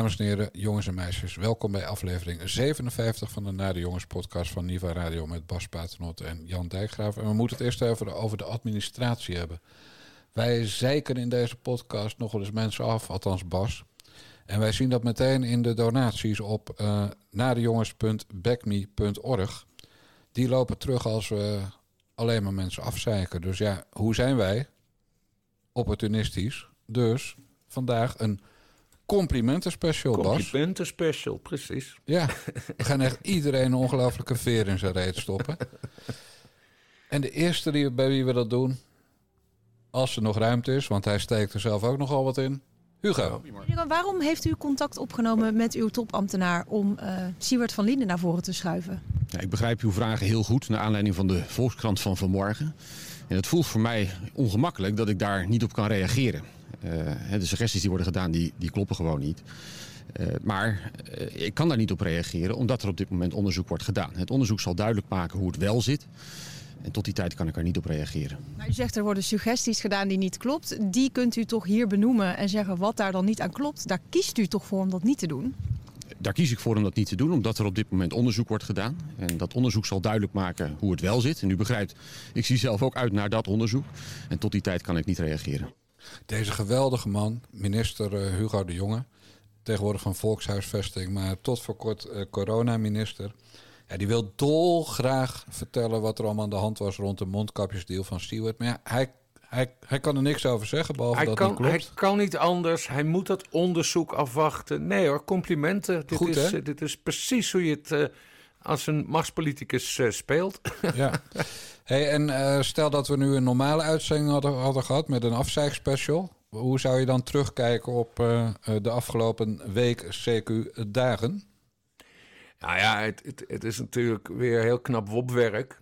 Dames en heren, jongens en meisjes, welkom bij aflevering 57 van de Nare Jongens podcast van Niva Radio met Bas Paternotte en Jan Dijkgraaf. En we moeten het eerst even over de administratie hebben. Wij zeiken in deze podcast nog wel eens mensen af, althans Bas. En wij zien dat meteen in de donaties op uh. Die lopen terug als we alleen maar mensen afzeiken. Dus ja, hoe zijn wij? Opportunistisch. Dus vandaag een complimenten special, Bas. Complimenten special, precies. Ja, we gaan echt iedereen een ongelofelijke veer in zijn reet stoppen. En de eerste die, bij wie we dat doen, als er nog ruimte is, want hij steekt er zelf ook nogal wat in. Hugo. Hugo, waarom heeft u contact opgenomen met uw topambtenaar om uh, Siewert van Linden naar voren te schuiven? Ja, ik begrijp uw vragen heel goed, naar aanleiding van de Volkskrant van vanmorgen. En het voelt voor mij ongemakkelijk dat ik daar niet op kan reageren. Uh, de suggesties die worden gedaan, die, die kloppen gewoon niet. Uh, maar uh, ik kan daar niet op reageren, omdat er op dit moment onderzoek wordt gedaan. Het onderzoek zal duidelijk maken hoe het wel zit. En tot die tijd kan ik er niet op reageren. Maar u zegt er worden suggesties gedaan die niet klopt. Die kunt u toch hier benoemen en zeggen wat daar dan niet aan klopt. Daar kiest u toch voor om dat niet te doen? Daar kies ik voor om dat niet te doen, omdat er op dit moment onderzoek wordt gedaan. En dat onderzoek zal duidelijk maken hoe het wel zit. En u begrijpt, ik zie zelf ook uit naar dat onderzoek. En tot die tijd kan ik niet reageren. Deze geweldige man, minister uh, Hugo de Jonge, tegenwoordig van Volkshuisvesting, maar tot voor kort uh, coronaminister. Ja, die wil dolgraag vertellen wat er allemaal aan de hand was rond de mondkapjesdeal van Stewart. Maar ja, hij, hij, hij kan er niks over zeggen, behalve hij dat kan, het klopt. Hij kan niet anders. Hij moet dat onderzoek afwachten. Nee hoor, complimenten. Dit, Goed, is, hè? dit is precies hoe je het uh, als een machtspoliticus uh, speelt. Ja. Hey, en uh, stel dat we nu een normale uitzending hadden, hadden gehad met een afzeigspecial. Hoe zou je dan terugkijken op de afgelopen week, CQ dagen? Nou ja, het, het, het, is natuurlijk weer heel knap wopwerk.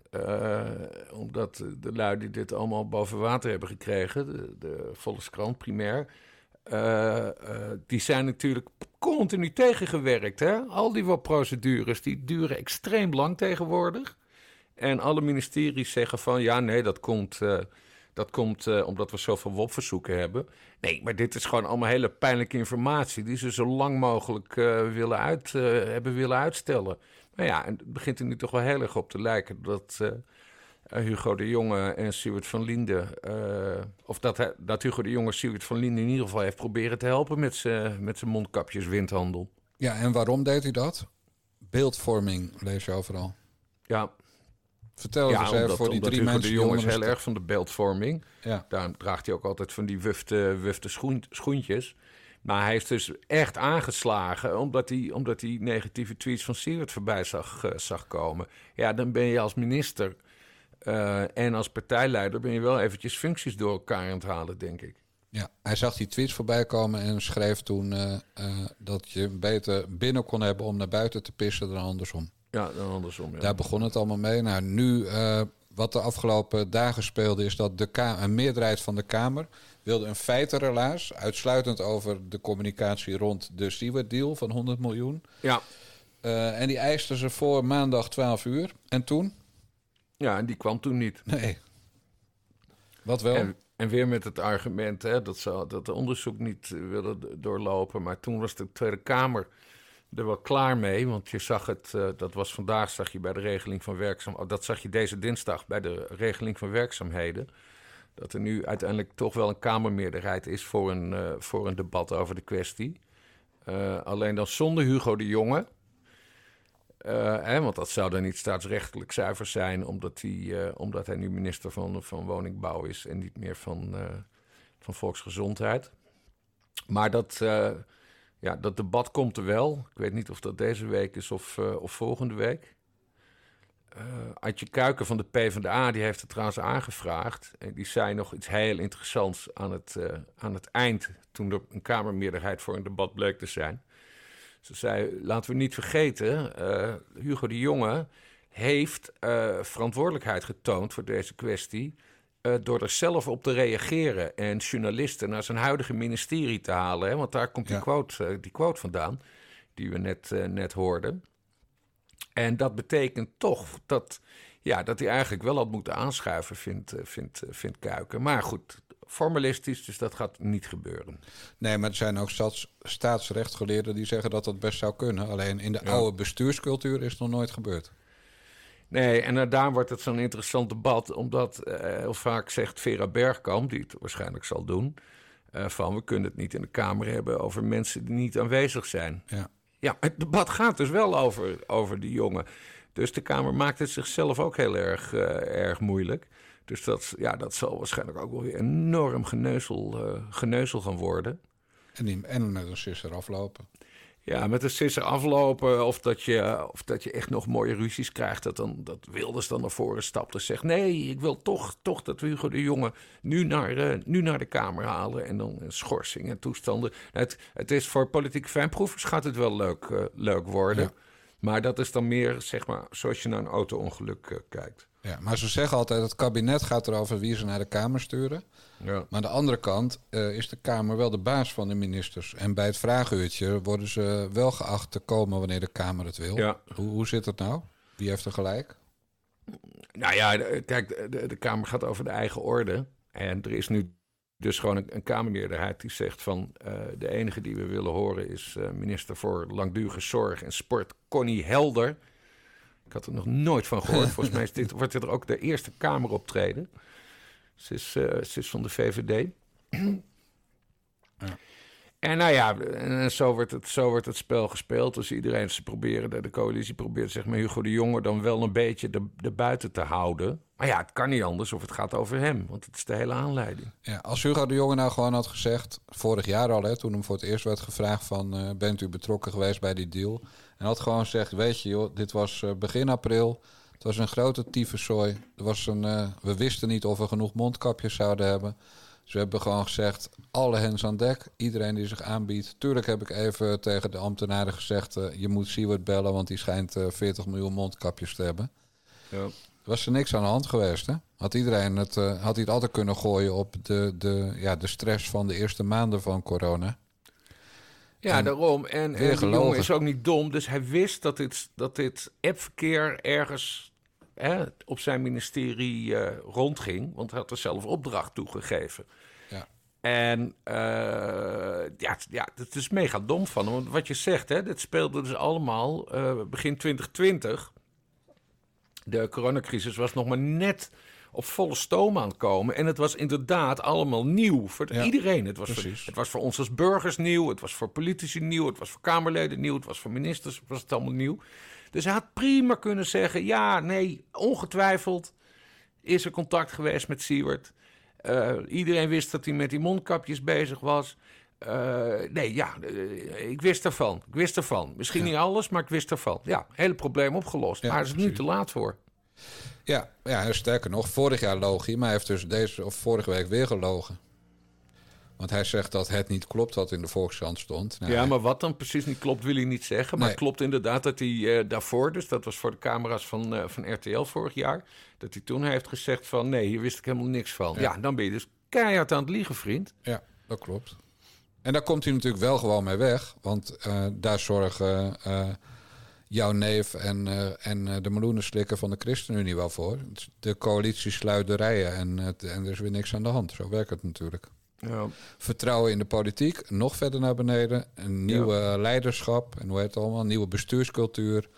Omdat de lui die dit allemaal boven water hebben gekregen, de, de Volkskrant primair, die zijn natuurlijk continu tegengewerkt. Hè? Al die WOP-procedures, die duren extreem lang tegenwoordig. En alle ministeries zeggen van, ja nee, dat komt... Dat komt omdat we zoveel WOP-verzoeken hebben. Nee, maar dit is gewoon allemaal hele pijnlijke informatie... die ze zo lang mogelijk willen uit, hebben willen uitstellen. Maar ja, en het begint er nu toch wel heel erg op te lijken... dat Hugo de Jonge en Siewert van Linden... of dat, dat Hugo de Jonge Siewert van Linden in ieder geval heeft proberen te helpen... met zijn met mondkapjes windhandel. Ja, en waarom deed hij dat? Beeldvorming lees je overal. Ja, Vertel ja, eens even voor die drie Hugo mensen. de Jong is heel erg van de beeldvorming. Ja. Daarom draagt hij ook altijd van die wufte, wufte schoen, schoentjes. Maar hij heeft dus echt aangeslagen omdat hij, omdat hij negatieve tweets van Siewert voorbij zag, uh, zag komen. Ja, dan ben je als minister uh, en als partijleider ben je wel eventjes functies door elkaar aan het halen, denk ik. Ja, hij zag die tweets voorbij komen en schreef toen uh, dat je beter binnen kon hebben om naar buiten te pissen dan andersom. Ja, dan andersom. Ja. Daar begon het allemaal mee. Nou, nu, wat de afgelopen dagen speelde, is dat de een meerderheid van de Kamer wilde een feitenrelaas, uitsluitend over de communicatie rond de Stewart-deal van 100 miljoen. Ja. En die eisten ze voor maandag 12 uur. En toen? Ja, en die kwam toen niet. Nee. Wat wel? En, en weer met het argument hè, dat ze dat de onderzoek niet willen doorlopen. Maar toen was de Tweede Kamer er wel klaar mee. Want je zag het, uh, dat was vandaag, zag je bij de regeling van werkzaamheden. Dat zag je deze dinsdag bij de regeling van werkzaamheden. Dat er nu uiteindelijk toch wel een Kamermeerderheid is voor een, uh, voor een debat over de kwestie. Uh, alleen dan zonder Hugo de Jonge. Hè, want dat zou dan niet staatsrechtelijk zuiver zijn, omdat hij, omdat hij nu minister van, van Woningbouw is en niet meer van, van Volksgezondheid. Maar dat ja, dat debat komt er wel. Ik weet niet of dat deze week is of, of volgende week. Adje Kuiken van de PvdA, die heeft het trouwens aangevraagd. En die zei nog iets heel interessants aan het, aan het eind... toen er een Kamermeerderheid voor een debat bleek te zijn. Ze zei, laten we niet vergeten... Hugo de Jonge heeft verantwoordelijkheid getoond voor deze kwestie... Uh, door er zelf op te reageren en journalisten naar zijn huidige ministerie te halen. Hè, want daar komt die, ja. quote, die quote vandaan, die we net, net hoorden. En dat betekent toch dat, ja, dat hij eigenlijk wel had moeten aanschuiven, vindt, vindt, vindt Kuiken. Maar goed, formalistisch, dus dat gaat niet gebeuren. Nee, maar er zijn ook staats, staatsrechtgeleerden die zeggen dat dat best zou kunnen. Alleen in de Ja. oude bestuurscultuur is het nog nooit gebeurd. Nee, en daar wordt het zo'n interessant debat, omdat uh, heel vaak zegt Vera Bergkamp, die het waarschijnlijk zal doen, uh, van we kunnen het niet in de Kamer hebben over mensen die niet aanwezig zijn. Ja. Ja, het debat gaat dus wel over, over die jongen. Dus de Kamer maakt het zichzelf ook heel erg, uh, erg moeilijk. Dus dat, ja, dat zal waarschijnlijk ook wel weer enorm geneuzel, uh, geneuzel gaan worden. En, die, en met een sisser aflopen. Ja, met een sisser aflopen of dat, je, of dat je echt nog mooie ruzies krijgt. Dat, dan, dat Wilders dan naar voren stapt en zegt... nee, ik wil toch, toch dat Hugo de Jonge nu naar, uh, nu naar de Kamer halen. En dan schorsing en toestanden. Het, het is voor politieke fijnproevers gaat het wel leuk, uh, leuk worden. Ja. Maar dat is dan meer, zeg maar, zoals je naar een auto-ongeluk uh, kijkt. Ja, maar ze zeggen altijd, het kabinet gaat erover wie ze naar de Kamer sturen. Ja. Maar aan de andere kant uh, is de Kamer wel de baas van de ministers. En bij het vragenuurtje worden ze wel geacht te komen wanneer de Kamer het wil. Ja. Hoe, hoe zit het nou? Wie heeft er gelijk? Nou ja, kijk, de, de Kamer gaat over de eigen orde. En er is nu dus gewoon een, een Kamermeerderheid die zegt van... Uh, de enige die we willen horen is uh, minister voor Langdurige Zorg en Sport, Connie Helder... Ik had er nog nooit van gehoord. Volgens mij is dit, wordt dit er ook de eerste Kameroptreden. Ze is, uh, ze is van de VVD. Ja. En nou ja, en zo, wordt het, zo wordt het spel gespeeld. Dus iedereen, ze proberen, de, de coalitie probeert zeg maar Hugo de Jonge dan wel een beetje de, de buiten te houden. Maar ja, het kan niet anders of het gaat over hem. Want het is de hele aanleiding. Ja, als Hugo de Jonge nou gewoon had gezegd, vorig jaar al, hè, toen hem voor het eerst werd gevraagd van... Uh, bent u betrokken geweest bij die deal? En had gewoon gezegd, weet je joh, dit was uh, begin april... Het was een grote tyfuszooi. Er was een, uh, we wisten niet of we genoeg mondkapjes zouden hebben. Dus we hebben gewoon gezegd, alle hens aan dek. Iedereen die zich aanbiedt. Tuurlijk heb ik even tegen de ambtenaren gezegd... Uh, je moet Siewert bellen, want die schijnt uh, 40 miljoen mondkapjes te hebben. Ja. Was er niks aan de hand geweest, hè? Had iedereen het, had hij het altijd kunnen gooien op de, de, ja, de stress van de eerste maanden van corona? Ja, en daarom. En, en jongen is ook niet dom. Dus hij wist dat dit, dat dit appverkeer ergens hè, op zijn ministerie uh, rondging. Want hij had er zelf opdracht toegegeven. Ja. En uh, ja, ja, het is mega dom van hem. Want wat je zegt, hè, dit speelde dus allemaal uh, begin 2020. De coronacrisis was nog maar net op volle stoom aan het komen. En het was inderdaad allemaal nieuw voor Ja, iedereen. Het was voor, het was voor ons als burgers nieuw. Het was voor politici nieuw. Het was voor Kamerleden nieuw. Het was voor ministers. Was het allemaal nieuw. Dus hij had prima kunnen zeggen: ja, nee, ongetwijfeld is er contact geweest met Siewert. Uh, iedereen wist dat hij met die mondkapjes bezig was. Uh, nee, ja, uh, ik wist ervan. Ik wist ervan. Misschien Ja. niet alles, maar ik wist ervan. Ja, hele probleem opgelost. Ja, maar er is nu te laat voor. Ja, ja, en sterker nog, vorig jaar loog hij, maar hij heeft dus deze of vorige week weer gelogen. Want hij zegt dat het niet klopt wat in de Volkskrant stond. Nou, ja, maar wat dan precies niet klopt, wil hij niet zeggen. Maar Nee. het klopt inderdaad dat hij eh, daarvoor, dus dat was voor de camera's van, eh, van RTL vorig jaar, dat hij toen heeft gezegd van nee, hier wist ik helemaal niks van. Ja. Ja, dan ben je dus keihard aan het liegen, vriend. Ja, dat klopt. En daar komt hij natuurlijk wel gewoon mee weg. Want eh, daar zorgen jouw neef en, eh, en eh, de meloenenslikker van de ChristenUnie wel voor. De coalitie sluit de rijen en, het- en er is weer niks aan de hand. Zo werkt het natuurlijk. Ja. Vertrouwen in de politiek, nog verder naar beneden. Een nieuwe leiderschap en hoe heet het allemaal? Nieuwe bestuurscultuur.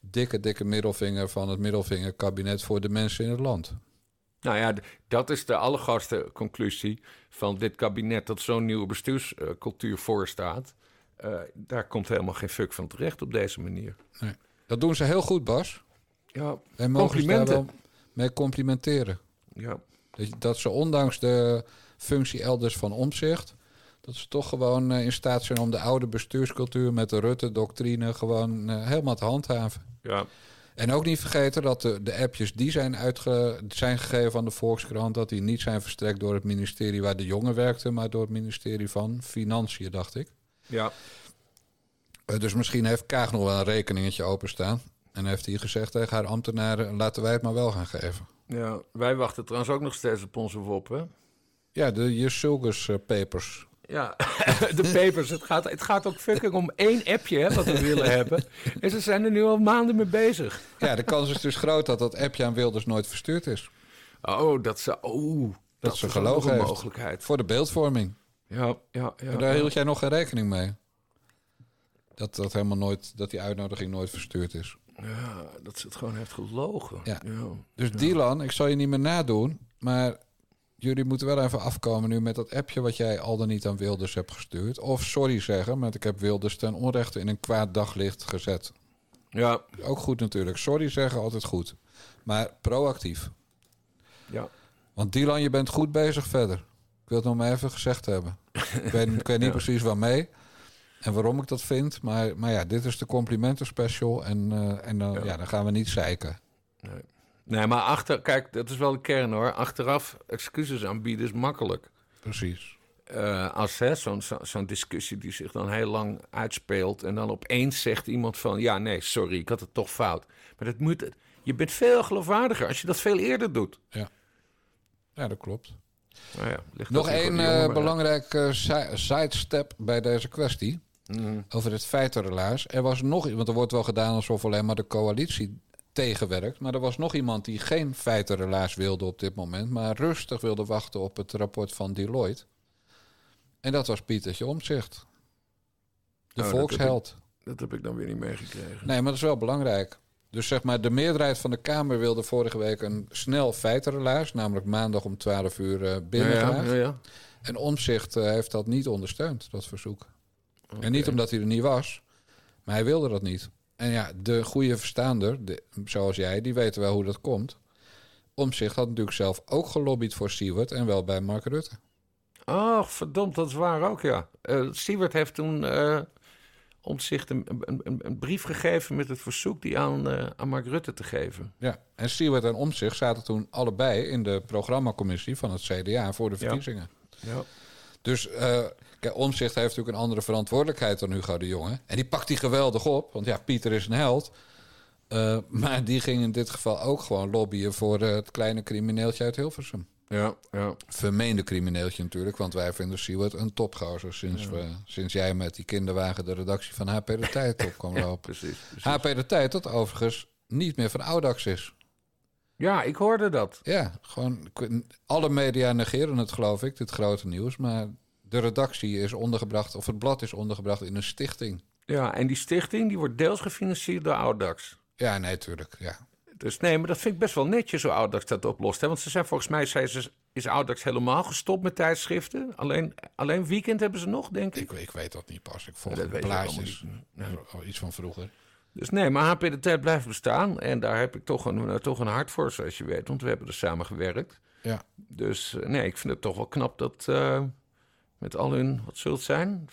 Dikke, dikke middelvinger van het middelvingerkabinet voor de mensen in het land. Nou ja, dat is de allergrootste conclusie van dit kabinet dat zo'n nieuwe bestuurscultuur voorstaat. Eh, daar komt helemaal geen fuck van terecht op deze manier. Dat doen ze heel goed, Bas. Ja, Wij mogen ze daar Complimenten. wel mee complimenteren. ja. Dat, dat ze ondanks de functie elders van omzicht... dat ze toch gewoon eh, in staat zijn om de oude bestuurscultuur... met de Rutte-doctrine gewoon eh, helemaal te handhaven. ja. En ook niet vergeten dat de, de appjes die zijn, uitge, zijn gegeven aan de Volkskrant... dat die niet zijn verstrekt door het ministerie waar de jongen werkte... maar door het ministerie van Financiën, dacht ik. Ja. Eh, dus misschien heeft Kaag nog wel een rekeningetje openstaan... en heeft hij gezegd tegen haar ambtenaren... laten wij het maar wel gaan geven. Ja, wij wachten trouwens ook nog steeds op onze WOP, hè? Ja, de Jesulgus eh, papers. Ja, de papers. Het gaat, het gaat ook fucking om één appje hè, wat we willen hebben. En ze zijn er nu al maanden mee bezig. Ja, de kans is dus groot dat dat appje aan Wilders nooit verstuurd is. Oh, dat zou... Oh, Dat, ze gelogen mogelijkheid. Voor de beeldvorming. Ja, ja, ja. Daar ja. hield jij nog geen rekening mee. Dat, dat, helemaal nooit, dat die uitnodiging nooit verstuurd is. Ja, dat ze het gewoon heeft gelogen. Ja. ja. Dus Dylan, ik zal je niet meer nadoen. Maar jullie moeten wel even afkomen nu met dat appje wat jij al dan niet aan Wilders hebt gestuurd. Of sorry zeggen, want ik heb Wilders ten onrechte in een kwaad daglicht gezet. Ja, Ook goed natuurlijk. Sorry zeggen, altijd goed. Maar proactief. ja. Want Dylan, je bent goed bezig verder. Ik wil het nog maar even gezegd hebben. Ik weet, ik weet niet Ja. precies waarmee en waarom ik dat vind. Maar, maar ja, dit is de complimenten special. En, eh, en dan, Ja. ja. dan gaan we niet zeiken. Nee. nee, maar achter, kijk, dat is wel de kern hoor. Achteraf excuses aanbieden is makkelijk. Precies. Eh, als hè, zo'n zo, zo'n discussie die zich dan heel lang uitspeelt. en dan opeens zegt iemand van. ja, nee, sorry, ik had het toch fout. Maar dat moet. Je bent veel geloofwaardiger als je dat veel eerder doet. Ja, dat klopt. Nou ja, ligt Nog één eh, maar- belangrijk si- sidestep bij deze kwestie. Mhm. Over het feitenrelaas. Er was nog, want er wordt wel gedaan alsof alleen maar de coalitie tegenwerkt. Maar er was nog iemand die geen feitenrelaas wilde op dit moment. Maar rustig wilde wachten op het rapport van Deloitte. En dat was Pietertje Omtzigt. De Oh, dat volksheld. Dat heb ik dan weer niet meegekregen. Nee, maar dat is wel belangrijk. Dus zeg maar, de meerderheid van de Kamer wilde vorige week een snel feitenrelaas. Namelijk maandag om 12 uur eh ja, binnengaan. ja, ja. En Omzicht heeft dat niet ondersteund, dat verzoek. En niet omdat hij er niet was, maar hij wilde dat niet. En ja, de goede verstaander, de, zoals jij, die weten wel hoe dat komt. Omzicht had natuurlijk zelf ook gelobbyd voor Siewert en wel bij Mark Rutte. Oh, verdomd, dat is waar ook, ja. Eh Siewert heeft toen eh Omtzigt een, een, een, een brief gegeven met het verzoek die aan, eh, aan Mark Rutte te geven. Ja. En Siewert en Omzicht zaten toen allebei in de programmacommissie van het CDA voor de verkiezingen. Ja. Dus eh kijk, Omzicht heeft natuurlijk een andere verantwoordelijkheid dan Hugo de Jonge. En die pakt die geweldig op, want ja, Pieter is een held. Eh, maar die ging in dit geval ook gewoon lobbyen voor eh, het kleine crimineeltje uit Hilversum. Ja, ja. Vermeende crimineeltje natuurlijk, want wij vinden Siewert een topgozer sinds, we, sinds jij met die kinderwagen de redactie van HP de Tijd op kwam lopen. precies. precies. HP de Tijd, dat overigens niet meer van Audax is. Ja, ik hoorde dat. Ja, gewoon alle media negeren het geloof ik, dit grote nieuws. Maar de redactie is ondergebracht, of het blad is ondergebracht in een stichting. Ja, en die stichting die wordt deels gefinancierd door Audax. Ja, nee, tuurlijk. Ja. Dus nee, maar dat vind ik best wel netjes hoe Audax dat oplost. Hè? Want ze zijn volgens mij zei ze, is Audax helemaal gestopt met tijdschriften. Alleen, alleen weekend hebben ze nog, denk ik. Ik, ik weet dat niet pas. Ik volg de plaatjes. Iets van vroeger. Dus nee, maar HP de Tijd blijft bestaan. En daar heb ik toch een, eh, toch een hart voor, zoals je weet. Want we hebben er samen gewerkt. Ja. Dus eh, nee, ik vind het toch wel knap dat eh, met al hun, wat zult het zijn?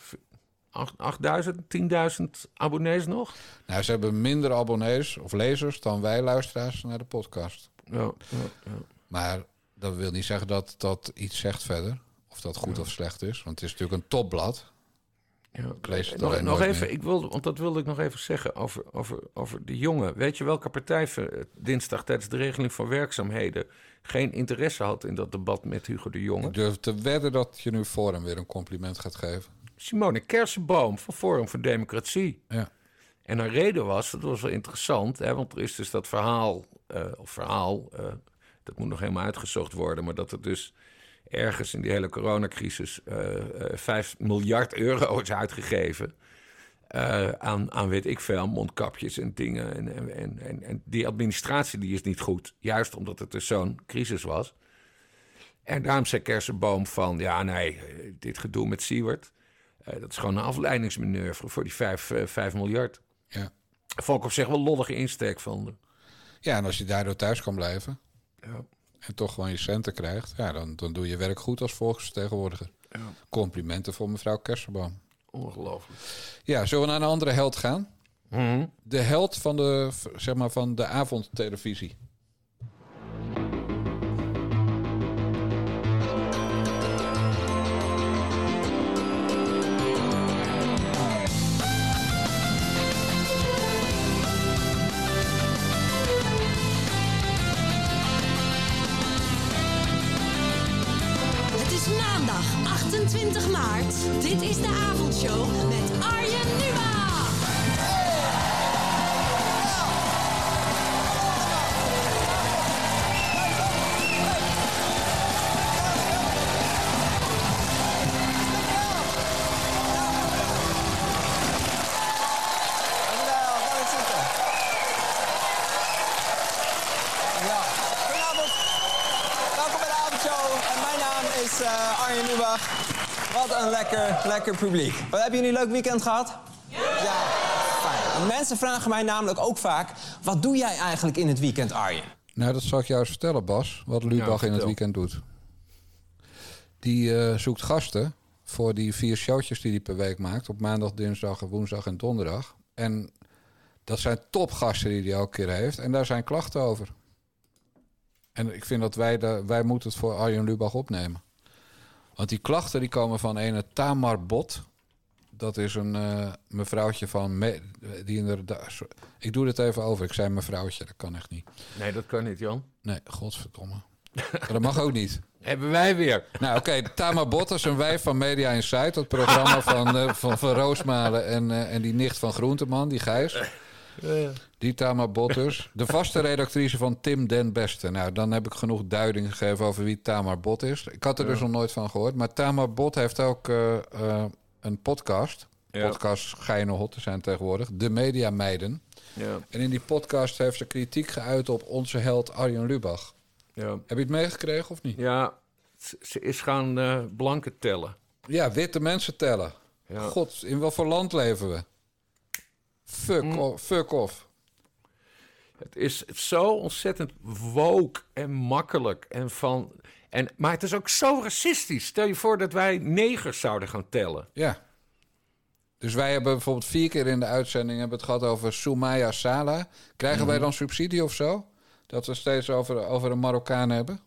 V- acht- 8000, 10.000 abonnees nog? Nou, ze hebben minder abonnees of lezers dan wij luisteraars naar de podcast. Ja, ja, ja. Maar dat wil niet zeggen dat dat iets zegt verder. Of dat goed of slecht is. Want het is natuurlijk een topblad. Ja. Ik lees het nog even, meer. ik wilde, want dat wilde ik nog even zeggen over, over, over die jongen. Weet je welke partij dinsdag tijdens de regeling van werkzaamheden geen interesse had in dat debat met Hugo de Jonge? Ik durf te wedden dat je nu voor hem weer een compliment gaat geven. Simone Kersenboom van Forum voor Democratie. Ja. En haar reden was, dat was wel interessant, hè, want er is dus dat verhaal, eh, of verhaal, eh, dat moet nog helemaal uitgezocht worden, maar dat er dus ergens in die hele coronacrisis eh eh, 5 miljard euro is uitgegeven. aan, aan weet ik veel, mondkapjes en dingen. En, en, en, en, die administratie die is niet goed. Juist omdat het dus zo'n crisis was. En daarom zei Kersenboom van... ja, nee, dit gedoe met Siewert... eh, dat is gewoon een afleidingsmanoeuvre voor die 5, eh, 5 miljard. Ja. Ik op zich wel lollige insteek van de. ja, en als je daardoor thuis kan blijven Ja. en toch gewoon je centen krijgt, ja, dan, dan doe je werk goed als volksvertegenwoordiger. Ja. Complimenten voor mevrouw Kersenboom. Ongelooflijk. Ja, zullen we naar een andere held gaan? Mhm. De held van de, zeg maar, van de avondtelevisie. Publiek. Wat, hebben jullie een leuk weekend gehad? Ja. fijn. Mensen vragen mij namelijk ook vaak... wat doe jij eigenlijk in het weekend, Arjen? Nou, dat zal ik jou eens vertellen, Bas. Wat Lubach in het weekend doet. Die eh, zoekt gasten voor die vier showtjes die hij per week maakt. Op maandag, dinsdag, woensdag en donderdag. En dat zijn topgasten die hij elke keer heeft. En daar zijn klachten over. En ik vind dat wij, de, wij moeten het voor Arjen Lubach opnemen. Want die klachten die komen van ene Tamar Bot. Dat is een eh, mevrouwtje van... Me, die inderdaad, ik doe dit even over. Ik zei mevrouwtje, dat kan echt niet. Nee, dat kan niet, Jan. Nee, godverdomme. Dat mag ook niet. Hebben wij weer. Nou, oké, Tamar Bot is een wijf van Media Insight. Dat programma van, eh, van, van Roosmalen en, eh, en die nicht van Groenteman, die Gijs. Die Tamar Bot dus. De vaste redactrice van Tim Den Beste. Nou, dan heb ik genoeg duiding gegeven over wie Tamar Bot is. Ik had er dus nog nooit van gehoord. Maar Tamar Bot heeft ook eh, eh, een podcast. Ja. Podcast Geine Hot te zijn tegenwoordig. De Media Meiden. Ja, En in die podcast heeft ze kritiek geuit op onze held Arjen Lubach. ja. Heb je het meegekregen of niet? ja ze is gaan eh, blanken tellen. Ja, witte mensen tellen. God, in wat voor land leven we? Fuck, Mm. off, fuck off. Het is zo ontzettend woke en makkelijk. En van, en, maar het is ook zo racistisch. Stel je voor dat wij negers zouden gaan tellen. Ja. Dus wij hebben bijvoorbeeld vier keer in de uitzending hebben het gehad over Soumaya Sala. Krijgen wij dan subsidie of zo? Dat we steeds over, over een Marokkaan hebben?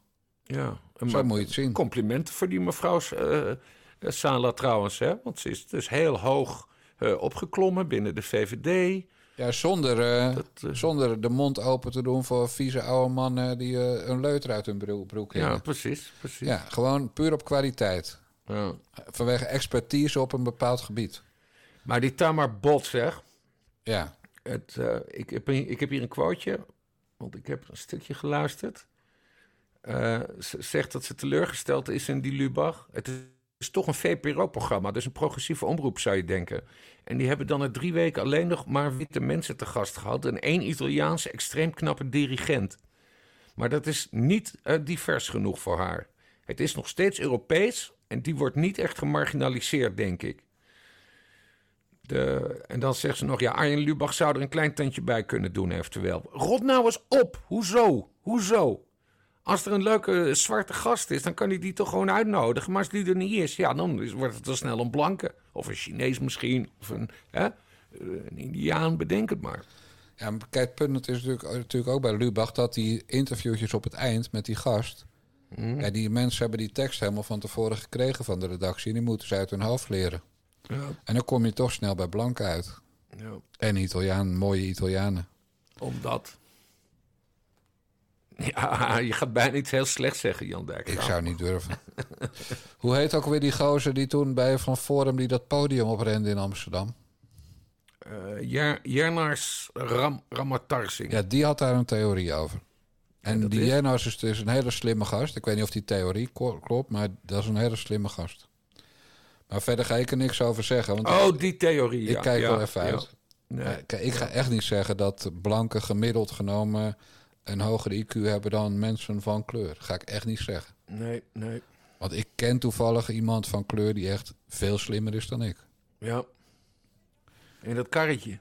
Ja, Zo moet je het zien. Complimenten voor die mevrouw eh, Sala trouwens. Hè? Want ze is dus heel hoog eh, opgeklommen binnen de VVD. Ja, zonder, eh, Dat, eh, zonder de mond open te doen voor vieze oude mannen die eh, een leuter uit hun broek, broek Ja, hebben. precies. precies. Ja, gewoon puur op kwaliteit. Ja. Vanwege expertise op een bepaald gebied. Maar die Tamar Bot, zeg. Ja, Het, ik, heb, hier- ik heb hier een quoteje, want ik heb een stukje geluisterd. Ze zegt dat ze teleurgesteld is in die Lubach. Het is toch een VPRO-programma, dus een progressieve omroep zou je denken. En die hebben dan na drie weken alleen nog maar witte mensen te gast gehad... en één Italiaanse extreem knappe dirigent. Maar dat is niet eh, divers genoeg voor haar. Het is nog steeds Europees en die wordt niet echt gemarginaliseerd, denk ik. De, en dan zegt ze nog, ja, Arjen Lubach zou er een klein tandje bij kunnen doen eventueel. Rot nou eens op. Hoezo? Hoezo? Als er een leuke zwarte gast is, dan kan hij die toch gewoon uitnodigen. Maar als die er niet is, ja, dan wordt het wel snel een blanke. Of een Chinees misschien. Of een, hè, een Indiaan, bedenk het maar. Ja, maar kijk, het punt is natuurlijk, natuurlijk ook bij Lubach... dat die interviewtjes op het eind met die gast... Ja, die mensen hebben die tekst helemaal van tevoren gekregen van de redactie... en die moeten ze uit hun hoofd leren. Ja, En dan kom je toch snel bij blank uit. ja. En Italiaan, mooie Italianen. Omdat... Ja, je gaat bijna iets heel slecht zeggen, Jan Dijk. Ik zou niet durven. Hoe heet ook weer die gozer die toen bij Van Forum... die dat podium oprende in Amsterdam? Jer- Jernars Ram, Ramatarsing. Ja, die had daar een theorie over. En die is? Jennos is dus een hele slimme gast. Ik weet niet of die theorie klopt, maar dat is een hele slimme gast. Maar verder ga ik er niks over zeggen. Want Oh, die theorie. ik ja, kijk ja, wel even uit. Nee. Eh, ik ga echt niet zeggen dat blanken gemiddeld genomen een hogere IQ hebben dan mensen van kleur. Dat ga ik echt niet zeggen. Nee, nee. Want ik ken toevallig iemand van kleur die echt veel slimmer is dan ik. Ja. In dat karretje.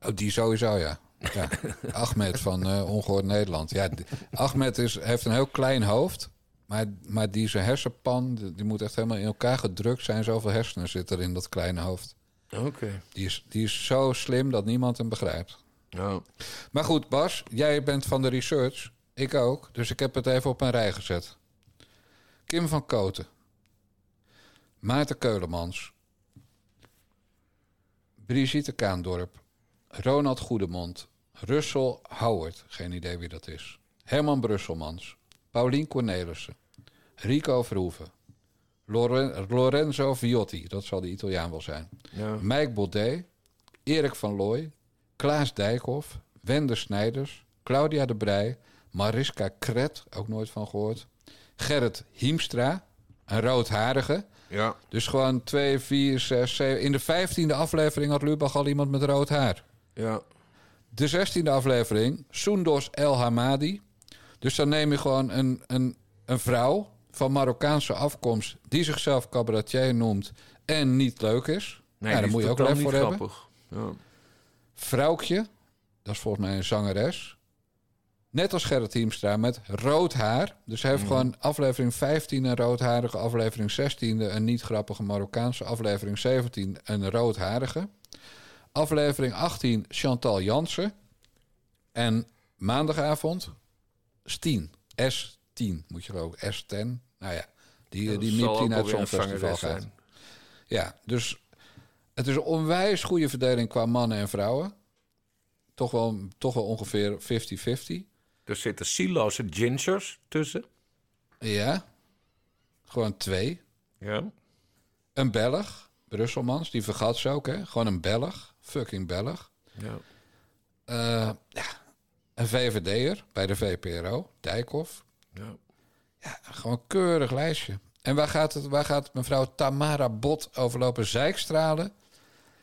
Oh, die sowieso, ja. ja. Ahmed van eh Ongehoord Nederland. Ja, Ahmed is, heeft een heel klein hoofd. Maar, maar die zijn hersenpan, die, die moet echt helemaal in elkaar gedrukt zijn. Zoveel hersenen zitten er in dat kleine hoofd. Oké. Die is, die is zo slim dat niemand hem begrijpt. Ja. Maar goed, Bas, jij bent van de research. Ik ook. Dus ik heb het even op een rij gezet. Kim van Koten. Maarten Keulemans. Brigitte Kaandorp. Ronald Goedemond. Russell Howard. Geen idee wie dat is. Herman Brusselmans. Paulien Cornelissen. Rico Verhoeven. Loren- Lorenzo Viotti. Dat zal de Italiaan wel zijn. Ja. Mike Baudet, Erik van Looy, Klaas Dijkhoff, Wende Snijders, Claudia de Brij, Mariska Kret, ook nooit van gehoord, Gerrit Hiemstra, een roodharige. Ja. Dus gewoon twee, vier, zes, zeven. In de vijftiende aflevering had Lubach al iemand met rood haar. Ja. De zestiende aflevering, Soendos El Hamadi. Dus dan neem je gewoon een, een, een vrouw van Marokkaanse afkomst die zichzelf cabaretier noemt en niet leuk is. Nee, die daar moet je ook lef voor hebben. grappig. Ja. Vrouwtje, dat is volgens mij een zangeres. Net als Gerrit Hiemstra met rood haar. Dus hij heeft gewoon aflevering 15 een roodharige, aflevering 16 een niet grappige Marokkaanse, aflevering 17 een roodharige. Aflevering 18 Chantal Jansen. En maandagavond Stien. S10 moet je ook. S10. Nou ja, die, Dat die Miep die naar het Songfestival gaat. zijn. Ja, dus het is een onwijs goede verdeling qua mannen en vrouwen. Toch wel, toch wel ongeveer 50-50. Er zitten sieloze gingers tussen. Ja. Gewoon twee. Ja. Een Belg, Brusselmans, die vergat ze ook, hè? Gewoon een Belg, fucking Belg. ja. Eh, ja, een VVD'er bij de VPRO, Dijkhoff. ja. Ja, gewoon keurig lijstje. En waar gaat, het, waar gaat mevrouw Tamara Bot overlopen zijkstralen?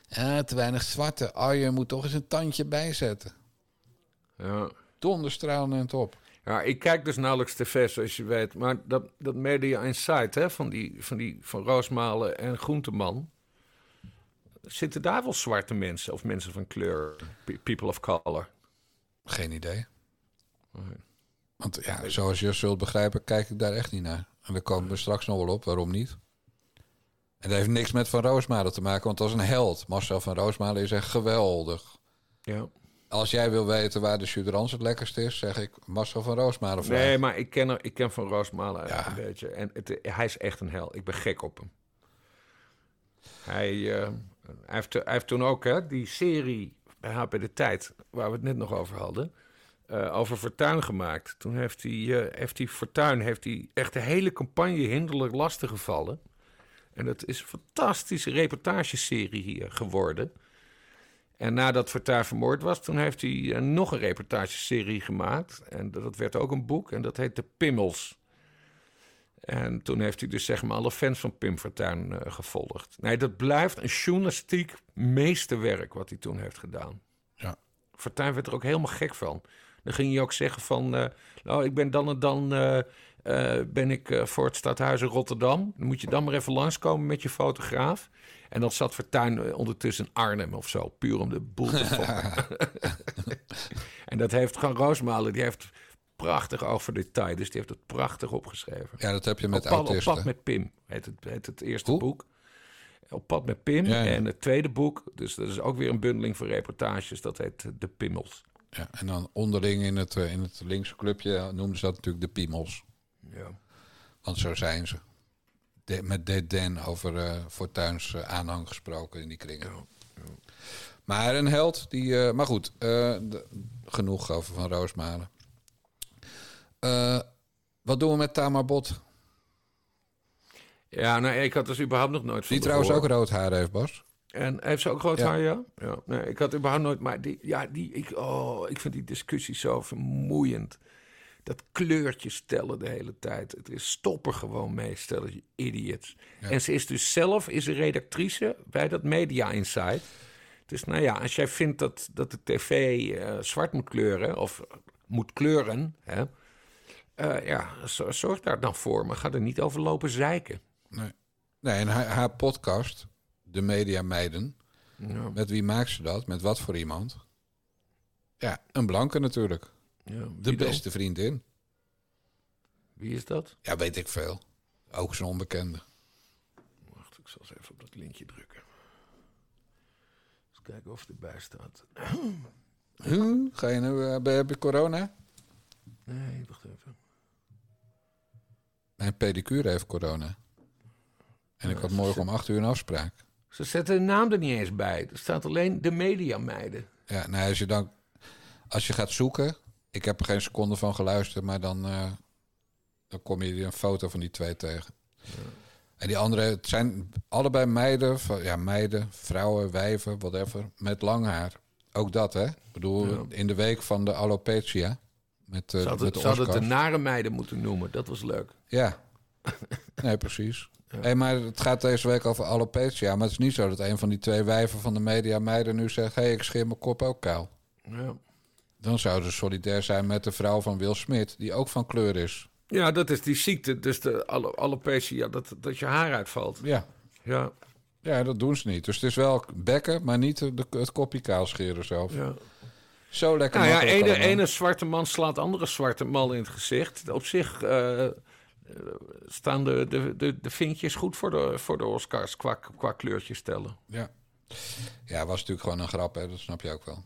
Ja, te weinig zwarte. Arjen moet toch eens een tandje bijzetten. ja. Donderstralen en top. Ja, ik kijk dus nauwelijks tv, zoals je weet. Maar dat, dat Media Insight hè, van, die, van, die, van Roosmalen en Groenteman... Zitten daar wel zwarte mensen of mensen van kleur? Pe- People of color? Geen idee. Nee. Want ja, zoals je zult begrijpen, kijk ik daar echt niet naar. En daar komen we straks nog wel op, waarom niet. En dat heeft niks met Van Roosmalen te maken, want dat is een held. Marcel van Roosmalen is echt geweldig. Ja. Als jij wil weten waar de Suderans het lekkerst is, zeg ik Marcel van Roosmalen. Nee, maar ik ken, er, ik ken van Roosmalen Ja. een beetje. En het, hij is echt een hel. Ik ben gek op hem. Hij, eh, hij, heeft, hij heeft toen ook hè, die serie bij HP De Tijd, waar we het net nog over hadden, eh, over Fortuin gemaakt. Toen heeft hij, heeft hij Fortuin heeft hij echt de hele campagne hinderlijk lastig gevallen. En dat is een fantastische reportageserie hier geworden. En nadat Fortuyn vermoord was, toen heeft hij eh, nog een reportageserie gemaakt. En dat, werd ook een boek en dat heet De Pimmels. En toen heeft hij dus zeg maar alle fans van Pim Fortuyn eh, gevolgd. Nee, dat blijft een journalistiek meesterwerk wat hij toen heeft gedaan. Ja. Fortuyn werd er ook helemaal gek van. Dan ging hij ook zeggen van... nou, ik ben dan en dan... ben ik eh, voor het stadhuis in Rotterdam. Dan moet je dan maar even langskomen met je fotograaf. En dan zat Fortuyn eh, ondertussen in Arnhem of zo. Puur om de boel te fokken. en dat heeft gewoon Roosmalen. Die heeft prachtig oog voor detail. Dus die heeft het prachtig opgeschreven. Ja, dat heb je met op, pad, op pad met Pim heet het, heet het eerste Hoe? boek. Op pad met Pim. Ja, ja. En het tweede boek, dus dat is ook weer een bundeling van reportages. Dat heet eh, De Pimmels. Ja, en dan onderling in het, eh, in het linkse clubje noemden ze dat natuurlijk de piemels. Ja. Want zo zijn ze. De, met dédain over eh Fortuins eh, aanhang gesproken in die kringen. Maar een held, die... eh, maar goed, eh, de- genoeg over Van Roosmalen. Eh, wat doen we met Tamar Bot? Ja, nou, ik had dus überhaupt nog nooit Die trouwens ook rood haar heeft, Bas. En heeft ze ook rood Ja. haar, ja? Ja. Nee, ik had überhaupt nooit... Maar die, ja, die, ik, oh, ik vind die discussie zo vermoeiend. Dat kleurtje stellen de hele tijd. Het is stop er gewoon mee, stel je idiots. En ze is dus zelf is een redactrice bij dat Media Insight. Dus nou ja, als jij vindt dat, dat de tv eh, zwart moet kleuren... of moet kleuren, hè... eh, ja, zo- zorg daar dan voor. Maar ga er niet over lopen zeiken. Nee, nee en haar, haar podcast, De Media Meiden... Ja, Met wie maakt ze dat? Met wat voor iemand? Ja, een blanke natuurlijk. Ja. De dan? beste vriendin. Wie is dat? Ja, weet ik veel. Ook zo'n onbekende. Wacht, ik zal eens even op dat linkje drukken. Eens kijken of het erbij staat. Huh? Ga je nu, eh, heb je corona? Nee, wacht even. Mijn pedicure heeft corona. En ik had morgen om acht uur een afspraak. Ze zetten de naam er niet eens bij. Er staat alleen de mediameiden. Ja, nou, als je dan... Als je gaat zoeken... Ik heb er geen seconde van geluisterd, maar dan... eh, dan kom je een foto van die twee tegen. En die andere, het zijn allebei meiden, van- ja, meiden, vrouwen, wijven, whatever, met lang haar. Ook dat, hè? Ik bedoel, Ja. in de week van de alopecia. Met, eh Ze hadden, met de het de nare meiden moeten noemen. Dat was leuk. Ja. Nee, precies. Hey, maar het gaat deze week over alopecia. Maar het is niet zo dat een van die twee wijven van de media meiden nu zegt... hé, hey, ik scheer mijn kop ook kaal. Ja. Dan zouden ze solidair zijn met de vrouw van Will Smith... die ook van kleur is. Ja, dat is die ziekte. Dus de alle- alopecia, dat, dat je haar uitvalt. Ja. Ja, ja, dat doen ze niet. Dus het is wel bekken, maar niet de, het kopje kaal scheren zelf. ja. Zo lekker Nou ja, ene, ene zwarte man slaat andere zwarte man in het gezicht. Op zich eh, eh, staan de, de, de, de vinkjes goed voor de, voor de Oscars qua, qua kleurtjes stellen. Ja. ja, was natuurlijk gewoon een grap, hè? dat snap je ook wel.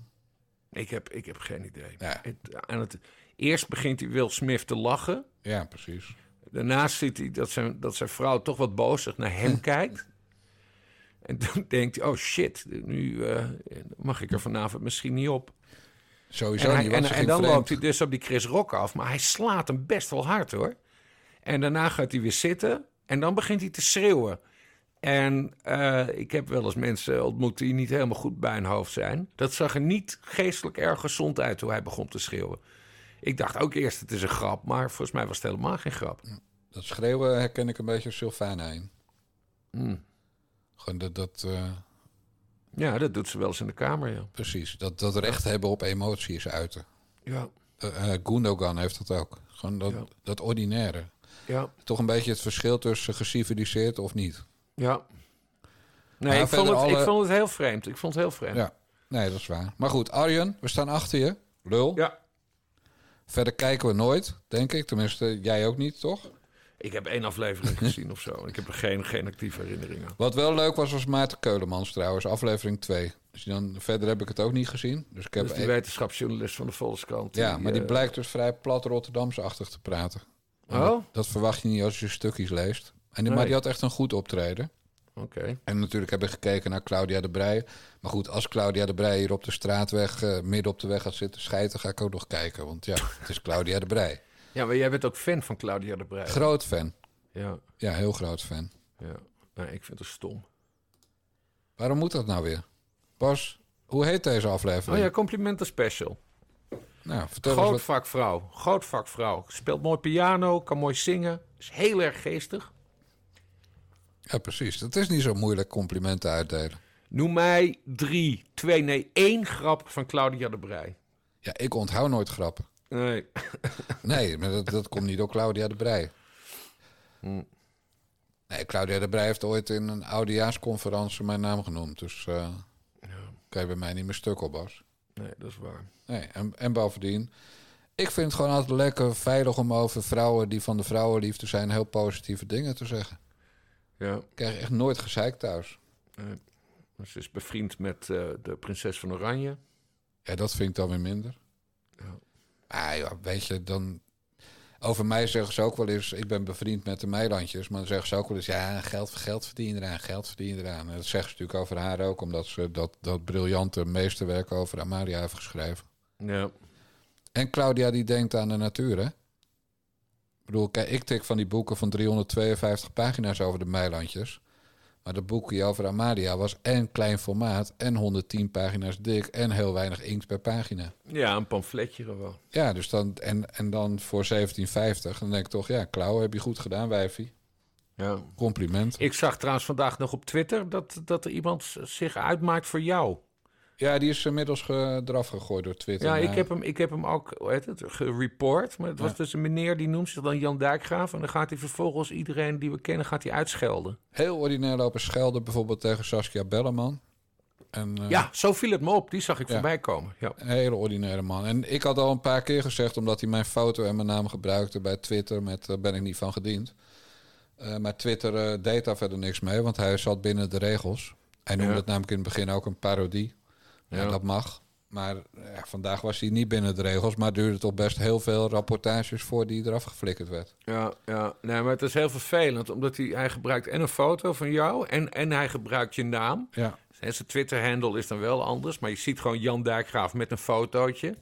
Ik heb, ik heb geen idee. Ja. Het, aan het, eerst begint hij Will Smith te lachen. Ja, precies. Daarnaast ziet hij dat zijn, dat zijn vrouw toch wat bozig naar hem kijkt. En dan denkt hij, oh shit, nu eh, mag ik er vanavond misschien niet op. Sowieso En, hij- niet, en, en dan vreemd. loopt hij dus op die Chris Rock af. Maar hij slaat hem best wel hard hoor. En daarna gaat hij weer zitten. En dan begint hij te schreeuwen. En eh, ik heb wel eens mensen ontmoet die niet helemaal goed bij hun hoofd zijn. Dat zag er niet geestelijk erg gezond uit hoe hij begon te schreeuwen. Ik dacht ook eerst het is een grap, maar volgens mij was het helemaal geen grap. Dat schreeuwen herken ik een beetje als Sylvana in. Hmm. Gewoon dat, dat eh, Ja, dat doet ze wel eens in de kamer, ja. precies, dat, dat recht hebben op emoties uiten. Ja, eh, Gundogan heeft dat ook. Gewoon dat, Ja. dat ordinaire. ja, Toch een beetje het verschil tussen geciviliseerd of niet. Ja. Nee, Maar ik, vond het, ik vond het heel vreemd. Ik vond het heel vreemd. Ja, nee, dat is waar. Maar goed, Arjen, we staan achter je. Lul. ja. Verder kijken we nooit, denk ik. Tenminste, jij ook niet, toch? Ik heb één aflevering gezien of zo. Ik heb er geen, geen actieve herinneringen. Wat wel leuk was, was Maarten Keulemans trouwens, aflevering 2. Dus dan, verder heb ik het ook niet gezien. Dus ik heb is die wetenschapsjournalist van de Volkskrant. ja, maar die eh, blijkt dus vrij plat Rotterdamse-achtig te praten. En Oh? Dat, dat verwacht je niet als je stukjes leest. En die, Maar die had echt een goed optreden. Oké. En natuurlijk heb ik gekeken naar Claudia de Breij. Maar goed, als Claudia de Breij hier op de straatweg, eh, midden op de weg gaat zitten schijten, ga ik ook nog kijken. Want ja, het is Claudia de Breij. Ja, maar jij bent ook fan van Claudia de Breij. Groot fan. Ja, Ja, heel groot fan. ja. Nee, ik vind het stom. Waarom moet dat nou weer? Bas, hoe heet deze Oh aflevering? ja, complimenten special. Nou, vertel Groot vakvrouw. Groot vakvrouw. Speelt mooi piano, kan mooi zingen. Is heel erg geestig. Ja, precies. Het is niet zo moeilijk complimenten uitdelen. Noem mij drie, twee, nee, één grap van Claudia de Breij. Ja, ik onthoud nooit grappen. Nee. Nee, maar dat, dat komt niet door Claudia de Breij. Hm. Nee, Claudia de Breij heeft ooit in een oudejaarsconferentie mijn naam genoemd. Dus eh kan je bij mij niet meer stuk op, Bas. Nee, dat is waar. Nee, en, en bovendien... Ik vind het gewoon altijd lekker veilig om over vrouwen die van de vrouwenliefde zijn... heel positieve dingen te zeggen. Ja. Ik krijg echt nooit gezeik thuis. Ze is bevriend met eh, de prinses van Oranje. Ja, dat vind ik dan weer minder. Ja. Ah, ja, weet je, dan... Over mij zeggen ze ook wel eens... Ik ben bevriend met de Meilandjes. Maar dan zeggen ze ook wel eens... Ja, geld, geld verdienen eraan, geld verdienen eraan. En dat zeggen ze natuurlijk over haar ook... omdat ze dat, dat briljante meesterwerk over Amalia heeft geschreven. Ja. En Claudia die denkt aan de natuur, hè? Ik bedoel, kijk, ik tik van die boeken van 352 pagina's over de Meilandjes. Maar dat boekje over Amalia was en klein formaat... en 110 pagina's dik en heel weinig inkt per pagina. ja, een pamfletje gewoon. Ja, dus dan, en, en dan voor 1750, dan denk ik toch, ja, Klauw, heb je goed gedaan, wijfie. Ja. Compliment. Ik zag trouwens vandaag nog op Twitter dat, dat er iemand zich uitmaakt voor jou. Ja, die is inmiddels eraf gegooid door Twitter. Ja, ik heb hem, ik heb hem ook het, gereport. Maar het was Ja. dus een meneer die noemt zich dan Jan Dijkgraaf. En dan gaat hij vervolgens iedereen die we kennen gaat hij uitschelden. Heel ordinair lopen schelden, bijvoorbeeld tegen Saskia Belleman. En, eh, Ja, zo viel het me op. Die zag ik Ja. voorbij komen. Ja. Een hele ordinaire man. En ik had al een paar keer gezegd, omdat hij mijn foto en mijn naam gebruikte bij Twitter, met uh, ben ik niet van gediend. Uh, maar Twitter deed daar verder niks mee, want hij zat binnen de regels. Hij noemde Ja. het namelijk in het begin ook een parodie. Ja, dat mag. Maar ja, vandaag was hij niet binnen de regels, maar duurde toch best heel veel rapportages voor die eraf geflikkerd werd. Ja, ja. Nee, maar het is heel vervelend. Omdat hij, hij gebruikt en een foto van jou en, en hij gebruikt je naam. Ja. En zijn Twitter-handle is dan wel anders. Maar je ziet gewoon Jan Dijkgraaf met een fotootje.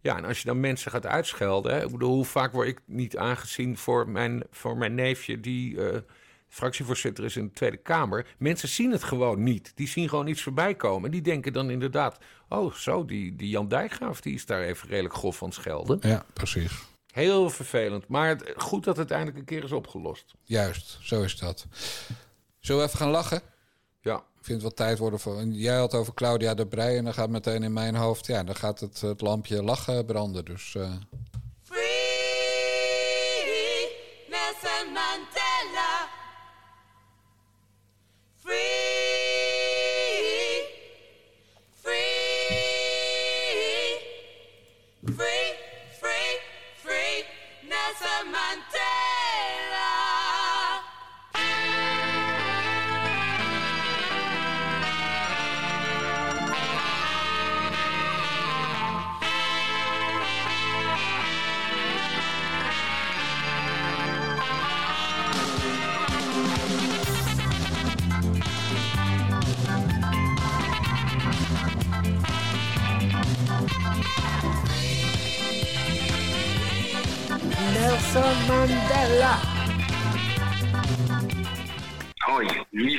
Ja, en als je dan mensen gaat uitschelden... Hè, ik bedoel, hoe vaak word ik niet aangezien voor mijn, voor mijn neefje... die eh, fractievoorzitter is in de Tweede Kamer. Mensen zien het gewoon niet. Die zien gewoon iets voorbij komen. Die denken dan inderdaad... oh, zo, die, die Jan Dijkgraaf die is daar even redelijk grof van schelden. Ja, precies. Heel vervelend. Maar het- goed dat het eindelijk een keer is opgelost. Juist, zo is dat. Zullen we even gaan lachen? Ja, Ik vind het wel tijd worden voor. Jij had over Claudia de Breij en dan gaat meteen in mijn hoofd. Ja, dan gaat het, het lampje lachen branden. Dus. eh,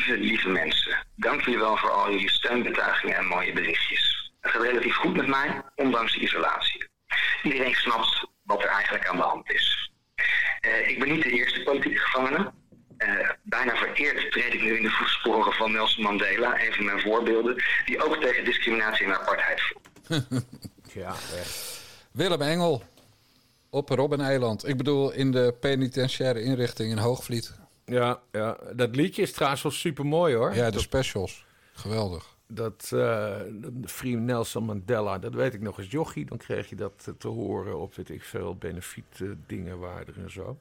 lieve, lieve mensen. Dank jullie wel voor al jullie steunbetuigingen en mooie berichtjes. Het gaat relatief goed met mij, ondanks de isolatie. Iedereen snapt wat er eigenlijk aan de hand is. Eh, ik ben niet de eerste politieke gevangene. Eh, bijna vereerd treed ik nu in de voetsporen van Nelson Mandela, een van mijn voorbeelden, die ook tegen discriminatie en apartheid voelt. Ja. Willem Engel op Robben-eiland. Ik bedoel, in de penitentiaire inrichting in Hoogvliet. Ja, ja, dat liedje is trouwens wel super mooi hoor. Ja, de specials. Geweldig. Dat uh, Free Nelson Mandela, dat weet ik nog eens jochie. Dan kreeg je dat eh, te horen op, weet ik veel, benefiet uh, dingen waren en zo.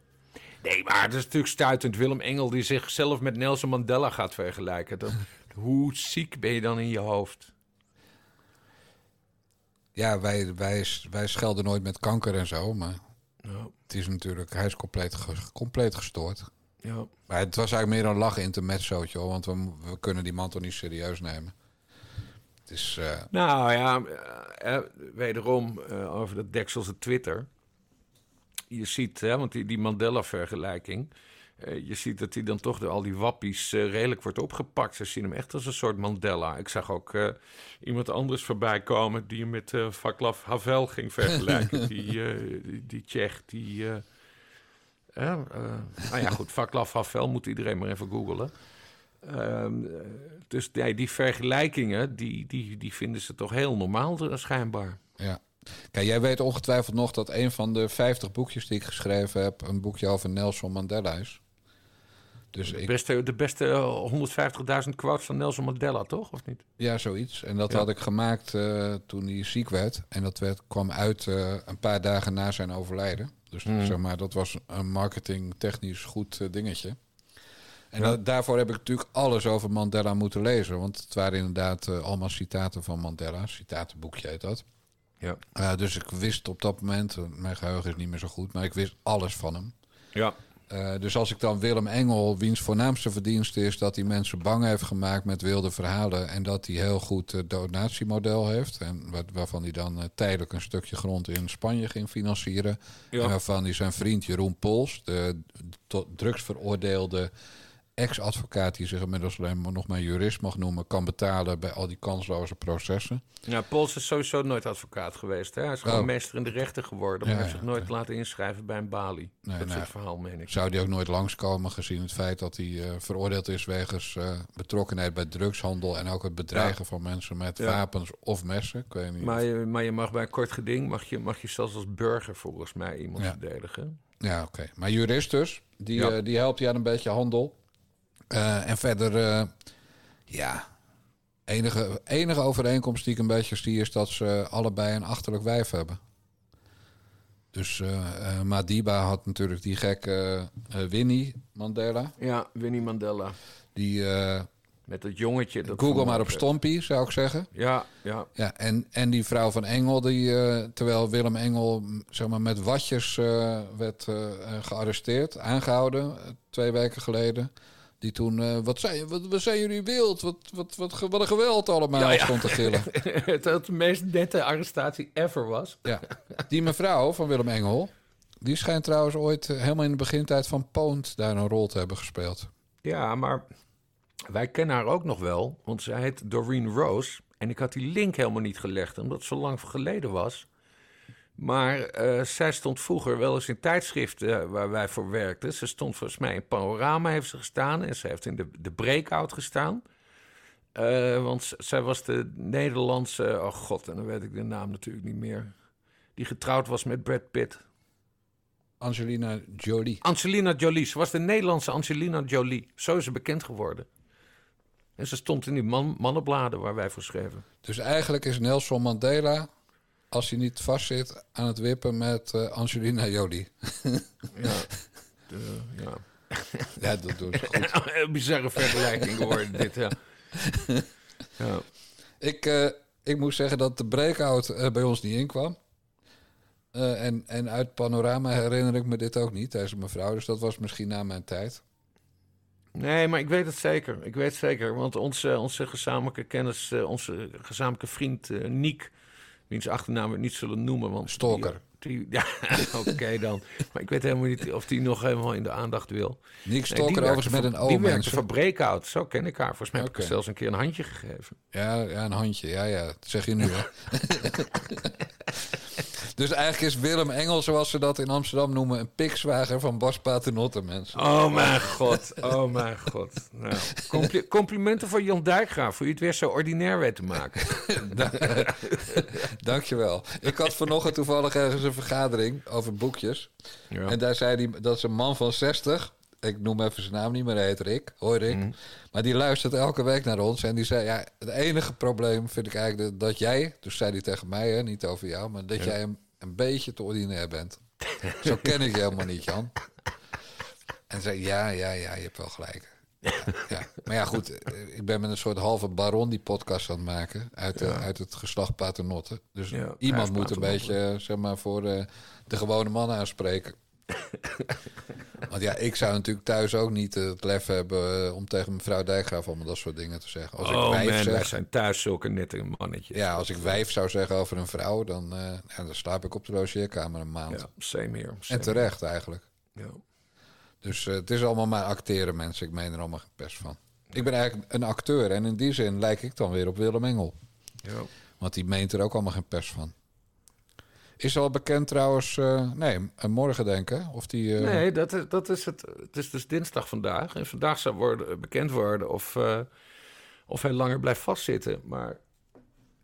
Nee, maar het is natuurlijk stuitend. Willem Engel die zichzelf met Nelson Mandela gaat vergelijken. Dat, hoe ziek ben je dan in je hoofd? Ja, wij, wij, wij schelden nooit met kanker en zo, maar Ja, het is natuurlijk, hij is compleet, compleet gestoord. Ja. Maar het was eigenlijk meer een lachen intermezzootje, hoor, want we, we kunnen die man toch niet serieus nemen. Het is, eh, Nou ja, eh, eh, wederom over dat dekselse Twitter. Je ziet, hè, want die, die Mandela-vergelijking. je ziet dat hij dan toch door al die wappies redelijk wordt opgepakt. Ze zien hem echt als een soort Mandela. Ik zag ook iemand anders voorbij komen die hem met Vaclav Havel ging vergelijken. die, die, die Tsjech, die... eh, nou ja, goed, Vaclav Havel moet iedereen maar even googelen. Ehm, eh, dus nee, die vergelijkingen, die, die, die vinden ze toch heel normaal eh, schijnbaar. ja. Kijk, jij weet ongetwijfeld nog dat een van de 50 boekjes die ik geschreven heb, een boekje over Nelson Mandela is. Dus De ik, beste, de beste eh, 150.000 quotes van Nelson Mandela, toch? Of niet? Ja, zoiets. En dat Ja. had ik gemaakt toen hij ziek werd. En dat werd, kwam uit een paar dagen na zijn overlijden. Dus Hmm. zeg maar, dat was een marketingtechnisch goed eh, dingetje. En Ja. daarvoor heb ik natuurlijk alles over Mandela moeten lezen. Want het waren inderdaad eh, allemaal citaten van Mandela. Citatenboekje heet dat. Ja. Eh, dus ik wist op dat moment, mijn geheugen is niet meer zo goed, maar ik wist alles van hem. Ja. Eh, dus als ik dan Willem Engel, wiens voornaamste verdienste is dat hij mensen bang heeft gemaakt met wilde verhalen. En dat hij heel goed het donatiemodel heeft. En wat, waarvan hij dan eh, tijdelijk een stukje grond in Spanje ging financieren. Ja. En waarvan hij zijn vriend Jeroen Pols, de tot drugsveroordeelde ex-advocaat die zich inmiddels alleen maar nog maar jurist mag noemen, kan betalen bij al die kansloze processen. Ja, Pols is sowieso nooit advocaat geweest. Hè? Hij is gewoon Oh. meester in de rechten geworden. Maar Ja, heeft zich ja, nooit laten inschrijven bij een balie. Nee, dat is nou, het verhaal, meen ik. Zou die ook nooit langskomen gezien het feit dat hij eh, veroordeeld is wegens eh, betrokkenheid bij drugshandel en ook het bedreigen van mensen met wapens of messen. Ik weet niet. Maar je, maar je mag bij een kort geding, mag je, mag je zelfs als burger volgens mij iemand verdedigen. Ja, oké. Maar jurist dus, die, eh, die helpt je aan een beetje handel. Eh, en verder, eh, ja, enige, enige overeenkomst die ik een beetje zie is dat ze allebei een achterlijk wijf hebben. Dus eh, Madiba had natuurlijk die gekke Winnie Mandela. Ja, Winnie Mandela. Die Met dat jongetje. Dat Google maar op. Stompie, zou ik zeggen. Ja, ja. Ja, en, en die vrouw van Engel, die, terwijl Willem Engel zeg maar, met watjes werd gearresteerd, aangehouden, eh, twee weken geleden. Die toen, eh, wat, zijn, wat, wat zijn jullie wild? Wat, wat, wat, wat een geweld allemaal Ja, ja. stond te gillen. het het de meest nette arrestatie ever was. Ja. Die mevrouw van Willem Engel, die schijnt trouwens ooit eh, helemaal in de begintijd van Poont daar een rol te hebben gespeeld. Ja, maar wij kennen haar ook nog wel, want zij heet Doreen Rose. En ik had die link helemaal niet gelegd, omdat het zo lang geleden was. Maar eh, zij stond vroeger wel eens in tijdschriften eh, waar wij voor werkten. Ze stond volgens mij in Panorama heeft ze gestaan en ze heeft in de, de Breakout gestaan. Eh, want zij was de Nederlandse, oh god, en dan weet ik de naam natuurlijk niet meer. Die getrouwd was met Brad Pitt. Angelina Jolie. Angelina Jolie. Ze was de Nederlandse Angelina Jolie. Zo is ze bekend geworden. En ze stond in die man, mannenbladen waar wij voor schreven. Dus eigenlijk is Nelson Mandela, als hij niet vastzit, aan het wippen met eh, Angelina Jolie. Ja, de, ja. Ja, dat doen ze goed. Een bizarre vergelijking geworden dit, ja. ja. Ik, eh, ik moet zeggen dat de breakout eh, bij ons niet inkwam. En, en uit Panorama herinner ik me dit ook niet, deze mevrouw. Dus dat was misschien na mijn tijd. Nee, maar ik weet het zeker. Ik weet het zeker. Want onze, onze gezamenlijke kennis, onze gezamenlijke vriend Niek... wiens achternaam we niet zullen noemen. Want Stalker. Die, die- ja, oké dan. Maar ik weet helemaal niet of die nog helemaal in de aandacht wil. Nick Stalker overigens met een O, Die werkte mensen. voor Breakout. Zo ken ik haar. Volgens mij heb ik zelfs een keer een handje gegeven. Ja, ja, een handje. Ja, ja. Dat zeg je nu, hè. dus eigenlijk is Willem Engel, zoals ze dat in Amsterdam noemen... een pikzwager van Bas Paternotte, mensen. Oh mijn god, oh mijn god. Nou, compli- complimenten voor Jan Dijkgraaf, voor je het weer zo ordinair weet te maken. Dankjewel. Ik had vanochtend toevallig ergens een vergadering over boekjes. Ja. En daar zei hij, dat is een man van 60. Ik noem even zijn naam niet, maar hij heet Rick. Hoi Rick. Mhm. Maar die luistert elke week naar ons. En die zei, ja, het enige probleem vind ik eigenlijk dat, dat jij... Dus zei hij tegen mij, hè, niet over jou... maar dat jij een, een beetje te ordinair bent. Zo ken ik je helemaal niet, Jan. En zei, ja, ja, ja, je hebt wel gelijk. Ja, ja. Maar ja, goed, ik ben met een soort halve baron die podcast aan het maken. Uit, uit het geslacht Paternotte. Dus iemand moet een beetje, zeg maar, voor eh, de gewone man aanspreken. Want ja, ik zou natuurlijk thuis ook niet het lef hebben eh, om tegen mevrouw Dijkgraaf allemaal dat soort dingen te zeggen. Als oh ik man, wijf wij zeg, zijn thuis zulke nette mannetjes. ja, als ik wijf zou zeggen over een vrouw, dan, eh, ja, dan slaap ik op de logeerkamer een maand. Ja, same here. en terecht eigenlijk. Ja. Dus eh, het is allemaal maar acteren, mensen. Ik meen er allemaal geen pers van. Ik ben eigenlijk een acteur en in die zin lijk ik dan weer op Willem Engel. Ja. Want die meent er ook allemaal geen pers van. Is al bekend trouwens, eh, nee, eh, morgen denken, of die... eh, Nee, dat is, dat is het. Het is dus dinsdag vandaag. En vandaag zou worden, bekend worden of, eh, of hij langer blijft vastzitten. Maar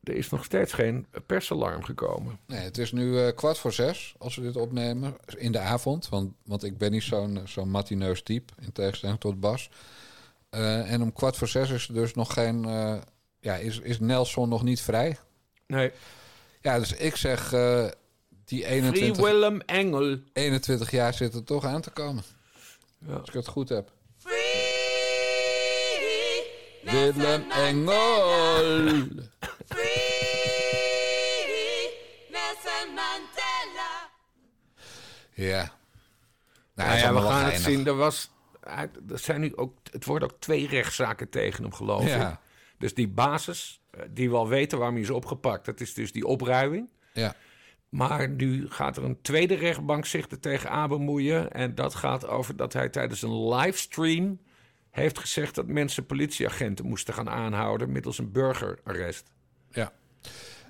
er is nog steeds geen persalarm gekomen. Nee, het is nu eh, kwart voor zes als we dit opnemen. In de avond, want, want ik ben niet zo'n zo'n matineus type, in tegenstelling tot Bas. Eh, en om kwart voor zes is er dus nog geen... eh, ja, is, is Nelson nog niet vrij? Nee. Ja, dus ik zeg, die Free 21, Willem Engel. 21 jaar zit er toch aan te komen. Ja. Als ik het goed heb. Free Willem Engel! Free Nelson Mandela. Ja. Nou, Nou ja, we wel gaan het zien. Er, was, er, zijn nu ook, het worden ook twee rechtszaken tegen hem, geloof Ja. ik. Dus die basis, eh, die we al weten waarom hij is opgepakt... dat is dus die opruiming. Ja. Maar nu gaat er een tweede rechtbank zich er tegenaan bemoeien. En dat gaat over dat hij tijdens een livestream heeft gezegd dat mensen politieagenten moesten gaan aanhouden middels een burgerarrest. Ja.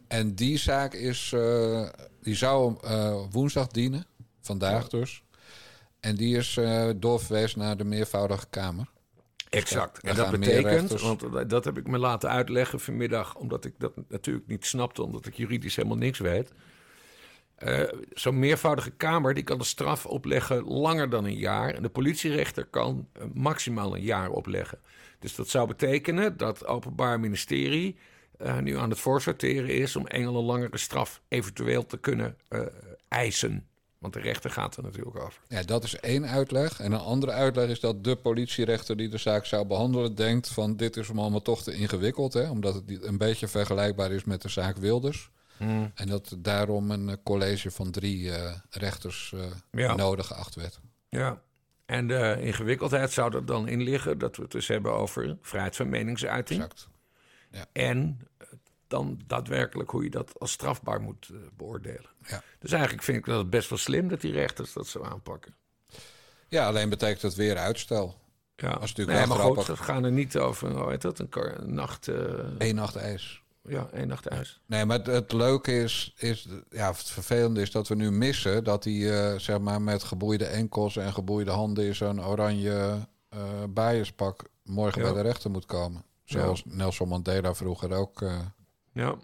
En die zaak is, eh, die zou eh, woensdag dienen, vandaag dus. En die is eh, doorverwezen naar de meervoudige kamer. Exact. En dat betekent, want dat heb ik me laten uitleggen vanmiddag, omdat ik dat natuurlijk niet snapte, omdat ik juridisch helemaal niks weet. Eh, Zo'n meervoudige kamer die kan de straf opleggen langer dan een jaar. En de politierechter kan eh, maximaal een jaar opleggen. Dus dat zou betekenen dat het Openbaar Ministerie eh, nu aan het voorsorteren is om Engel een langere straf eventueel te kunnen eisen. Want de rechter gaat er natuurlijk over. Ja, dat is één uitleg. En een andere uitleg is dat de politierechter die de zaak zou behandelen... denkt van dit is hem allemaal toch te ingewikkeld. Hè? Omdat het een beetje vergelijkbaar is met de zaak Wilders. En dat daarom een eh, college van drie eh, rechters eh, Ja. nodig geacht werd. Ja. En de ingewikkeldheid zou er dan in liggen dat we het dus hebben over vrijheid van meningsuiting. Exact. En eh, dan daadwerkelijk hoe je dat als strafbaar moet beoordelen. Ja. Dus eigenlijk vind ik dat het best wel slim dat die rechters dat zo aanpakken. Ja, alleen betekent het weer uitstel. Ja, Dat is natuurlijk nee, maar goed, we gaan er niet over, hoe heet dat, een, kar- een nacht, Eén nacht ijs. Ja, één nacht ijs. Nee, maar het, het leuke is, is, ja, het vervelende is dat we nu missen dat hij eh, zeg maar met geboeide enkels en geboeide handen in zo'n oranje eh bijerspak morgen Ja. bij de rechter moet komen. Zoals Nelson Mandela vroeger ook. eh. Ja,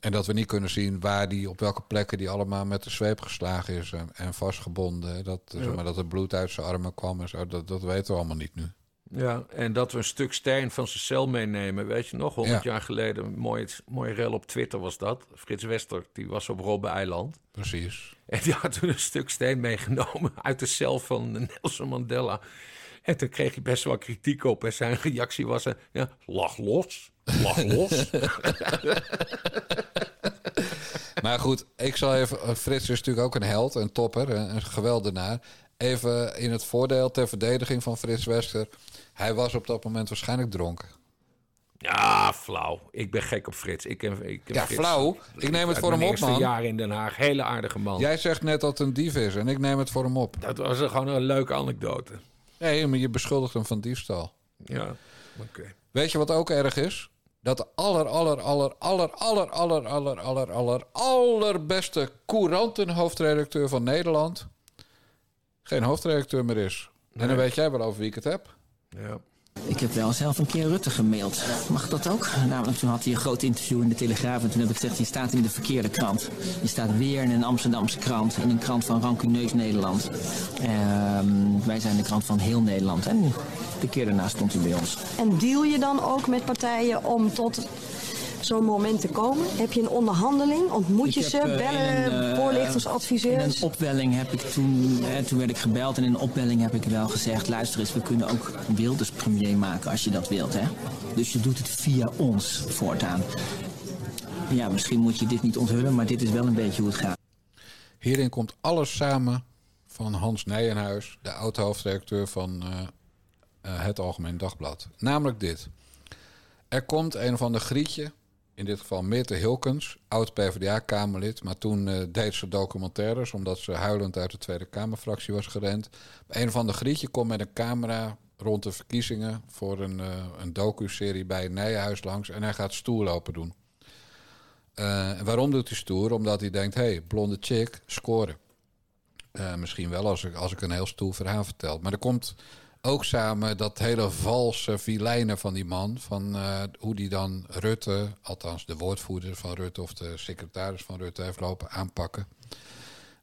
en dat we niet kunnen zien waar die, op welke plekken die allemaal met de zweep geslagen is en, en vastgebonden. Dat, zeg maar, dat er bloed uit zijn armen kwam en zo, dat, dat weten we allemaal niet nu. Ja, en dat we een stuk steen van zijn cel meenemen. Weet je nog, 100 Ja. jaar geleden, een mooi, mooi rel op Twitter was dat. Frits Wester, die was op Robben-eiland. Precies. En die had toen een stuk steen meegenomen uit de cel van Nelson Mandela. En toen kreeg hij best wel kritiek op. En zijn reactie was: eh, ja, lach los. Lach los. Maar goed, ik zal even. eh, Frits is natuurlijk ook een held, een topper, een geweldenaar. Even in het voordeel ter verdediging van Frits Wester. Hij was op dat moment waarschijnlijk dronken. ja, flauw. Ik ben gek op Frits. Ik ken, ik ken Ja, Frits. flauw. Ik neem het voor hem op, man. jaar in Den Haag. Hele aardige man. Jij zegt net dat het een dief is en ik neem het voor hem op. Dat was gewoon een leuke anekdote. Nee, maar je beschuldigt hem van diefstal. Ja, oké. Weet je wat ook erg is? Dat de aller, aller, aller, aller, aller, aller, aller, aller, aller, allerbeste courantenhoofdredacteur van Nederland geen hoofdredacteur meer is. En dan weet jij wel over wie ik het heb. Ja. Ik heb wel zelf een keer Rutte gemaild. Mag dat ook? Namelijk toen had hij een groot interview in de Telegraaf. En toen heb ik gezegd, je staat in de verkeerde krant. Je staat weer in een Amsterdamse krant. In een krant van rancuneus Nederland. Ehm, wij zijn de krant van heel Nederland. En de keer daarna stond hij bij ons. En deal je dan ook met partijen om tot zo'n moment te komen? Heb je een onderhandeling? Ontmoet je Ik ze? heb, eh, Bellen, in een, eh, voorlichters, In adviseurs? een opwelling heb ik toen, eh, toen werd ik gebeld en in een opwelling heb ik wel gezegd, luister eens, we kunnen ook Wilders premier maken als je dat wilt. Hè? Dus je doet het via ons voortaan. Ja, misschien moet je dit niet onthullen, maar dit is wel een beetje hoe het gaat. Hierin komt alles samen van Hans Nijenhuis, de oud-hoofdredacteur van eh, eh, het Algemeen Dagblad. Namelijk dit. Er komt een of ander grietje, in dit geval Meerte Hilkens, oud-PVDA-Kamerlid... maar toen eh, deed ze documentaires omdat ze huilend uit de Tweede Kamerfractie was gerend. Een of ander grietje komt met een camera rond de verkiezingen... voor een, eh een docu-serie bij Nijenhuis langs en hij gaat stoer lopen doen. Eh, waarom doet hij stoer? Omdat hij denkt, hey, blonde chick, scoren. Misschien wel als ik, als ik een heel stoer verhaal vertel. Maar er komt ook samen dat hele valse vilijnen van die man. Van eh, hoe die dan Rutte, althans de woordvoerder van Rutte... of de secretaris van Rutte heeft lopen aanpakken.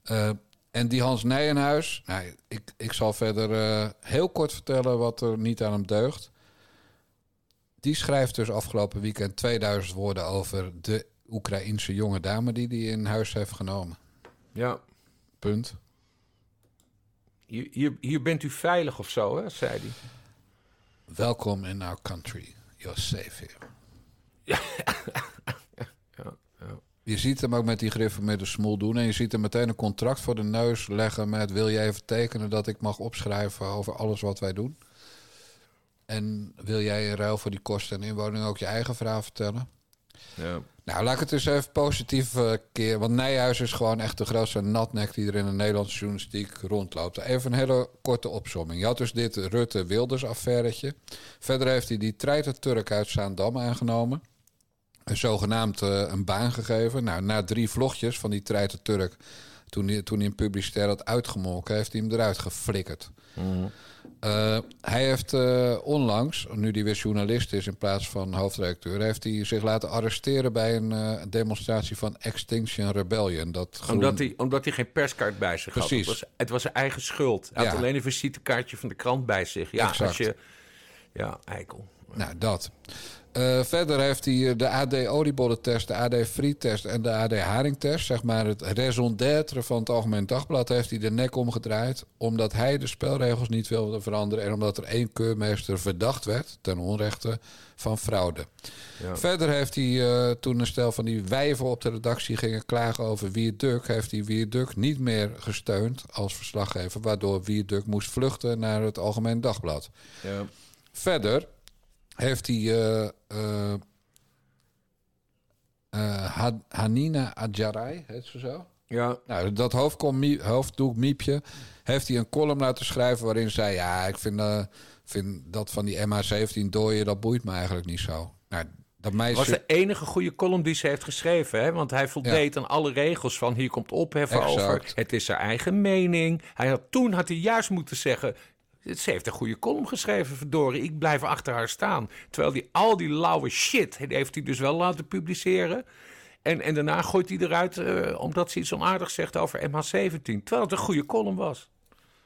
Eh, en die Hans Nijenhuis, nou, ik, ik zal verder eh, heel kort vertellen wat er niet aan hem deugt. Die schrijft dus afgelopen weekend 2000 woorden over de Oekraïense jonge dame die hij in huis heeft genomen. ja. Punt. Hier, bent u veilig of zo, hè, zei hij. Welkom in our country. You're safe here. Je ziet hem ook met die griffen met de smoel doen. En je ziet hem meteen een contract voor de neus leggen met... wil jij even tekenen dat ik mag opschrijven over alles wat wij doen? En wil jij in ruil voor die kosten en inwoning ook je eigen verhaal vertellen? Ja. Nou, laat ik het dus even positief eh, keer. Want Nijhuis is gewoon echt de grootste natnek die er in de Nederlandse journalistiek rondloopt. Even een hele korte opsomming. Je had dus dit Rutte-Wilders-affairetje. Verder heeft hij die treiter Turk uit Zaandam aangenomen. Een zogenaamd eh, een baan gegeven. Nou, na drie vlogjes van die Turk... toen hij, toen hij een publicitair had uitgemolken... heeft hij hem eruit geflikkerd. Eh, hij heeft eh, onlangs, nu hij weer journalist is in plaats van hoofdredacteur, heeft hij zich laten arresteren bij een eh, demonstratie van Extinction Rebellion. Dat groen- Omdat, hij, omdat hij geen perskaart bij zich had. Precies. Het was, het was zijn eigen schuld. Hij had alleen een visitekaartje van de krant bij zich. Ja, Exact. als je... Ja, eikel. Nou, dat. Eh, verder heeft hij eh, de AD oliebollentest, de AD friettest en de AD haringtest. Zeg maar het raison d'être van het Algemeen Dagblad heeft hij de nek omgedraaid. Omdat hij de spelregels niet wilde veranderen. En omdat er één keurmeester verdacht werd, ten onrechte, van fraude. Ja. Verder heeft hij, eh, toen een stel van die wijven op de redactie gingen klagen over Wierduk... heeft hij Wierduk niet meer gesteund als verslaggever... waardoor Wierduk moest vluchten naar het Algemeen Dagblad. Ja. Verder heeft hij eh, eh, eh, Ha- Hanina Adjarai, heet ze zo? Ja. Nou, dat hoofdkom, mie- hoofddoekmiepje heeft hij een column laten schrijven waarin zei... ja, ik vind, vind dat van die MH17 dooien, dat boeit me eigenlijk niet zo. Nou, dat meisje... was de enige goede column die ze heeft geschreven. Hè? Want hij voldeed aan alle regels van hier komt opheffen Exact. over. Het is haar eigen mening. Hij had, toen had hij juist moeten zeggen... Ze heeft een goede column geschreven, verdorie. Ik blijf achter haar staan. Terwijl die, al die lauwe shit heeft hij dus wel laten publiceren. En, en daarna gooit hij eruit eh, omdat ze iets onaardigs zegt over MH17. Terwijl het een goede column was.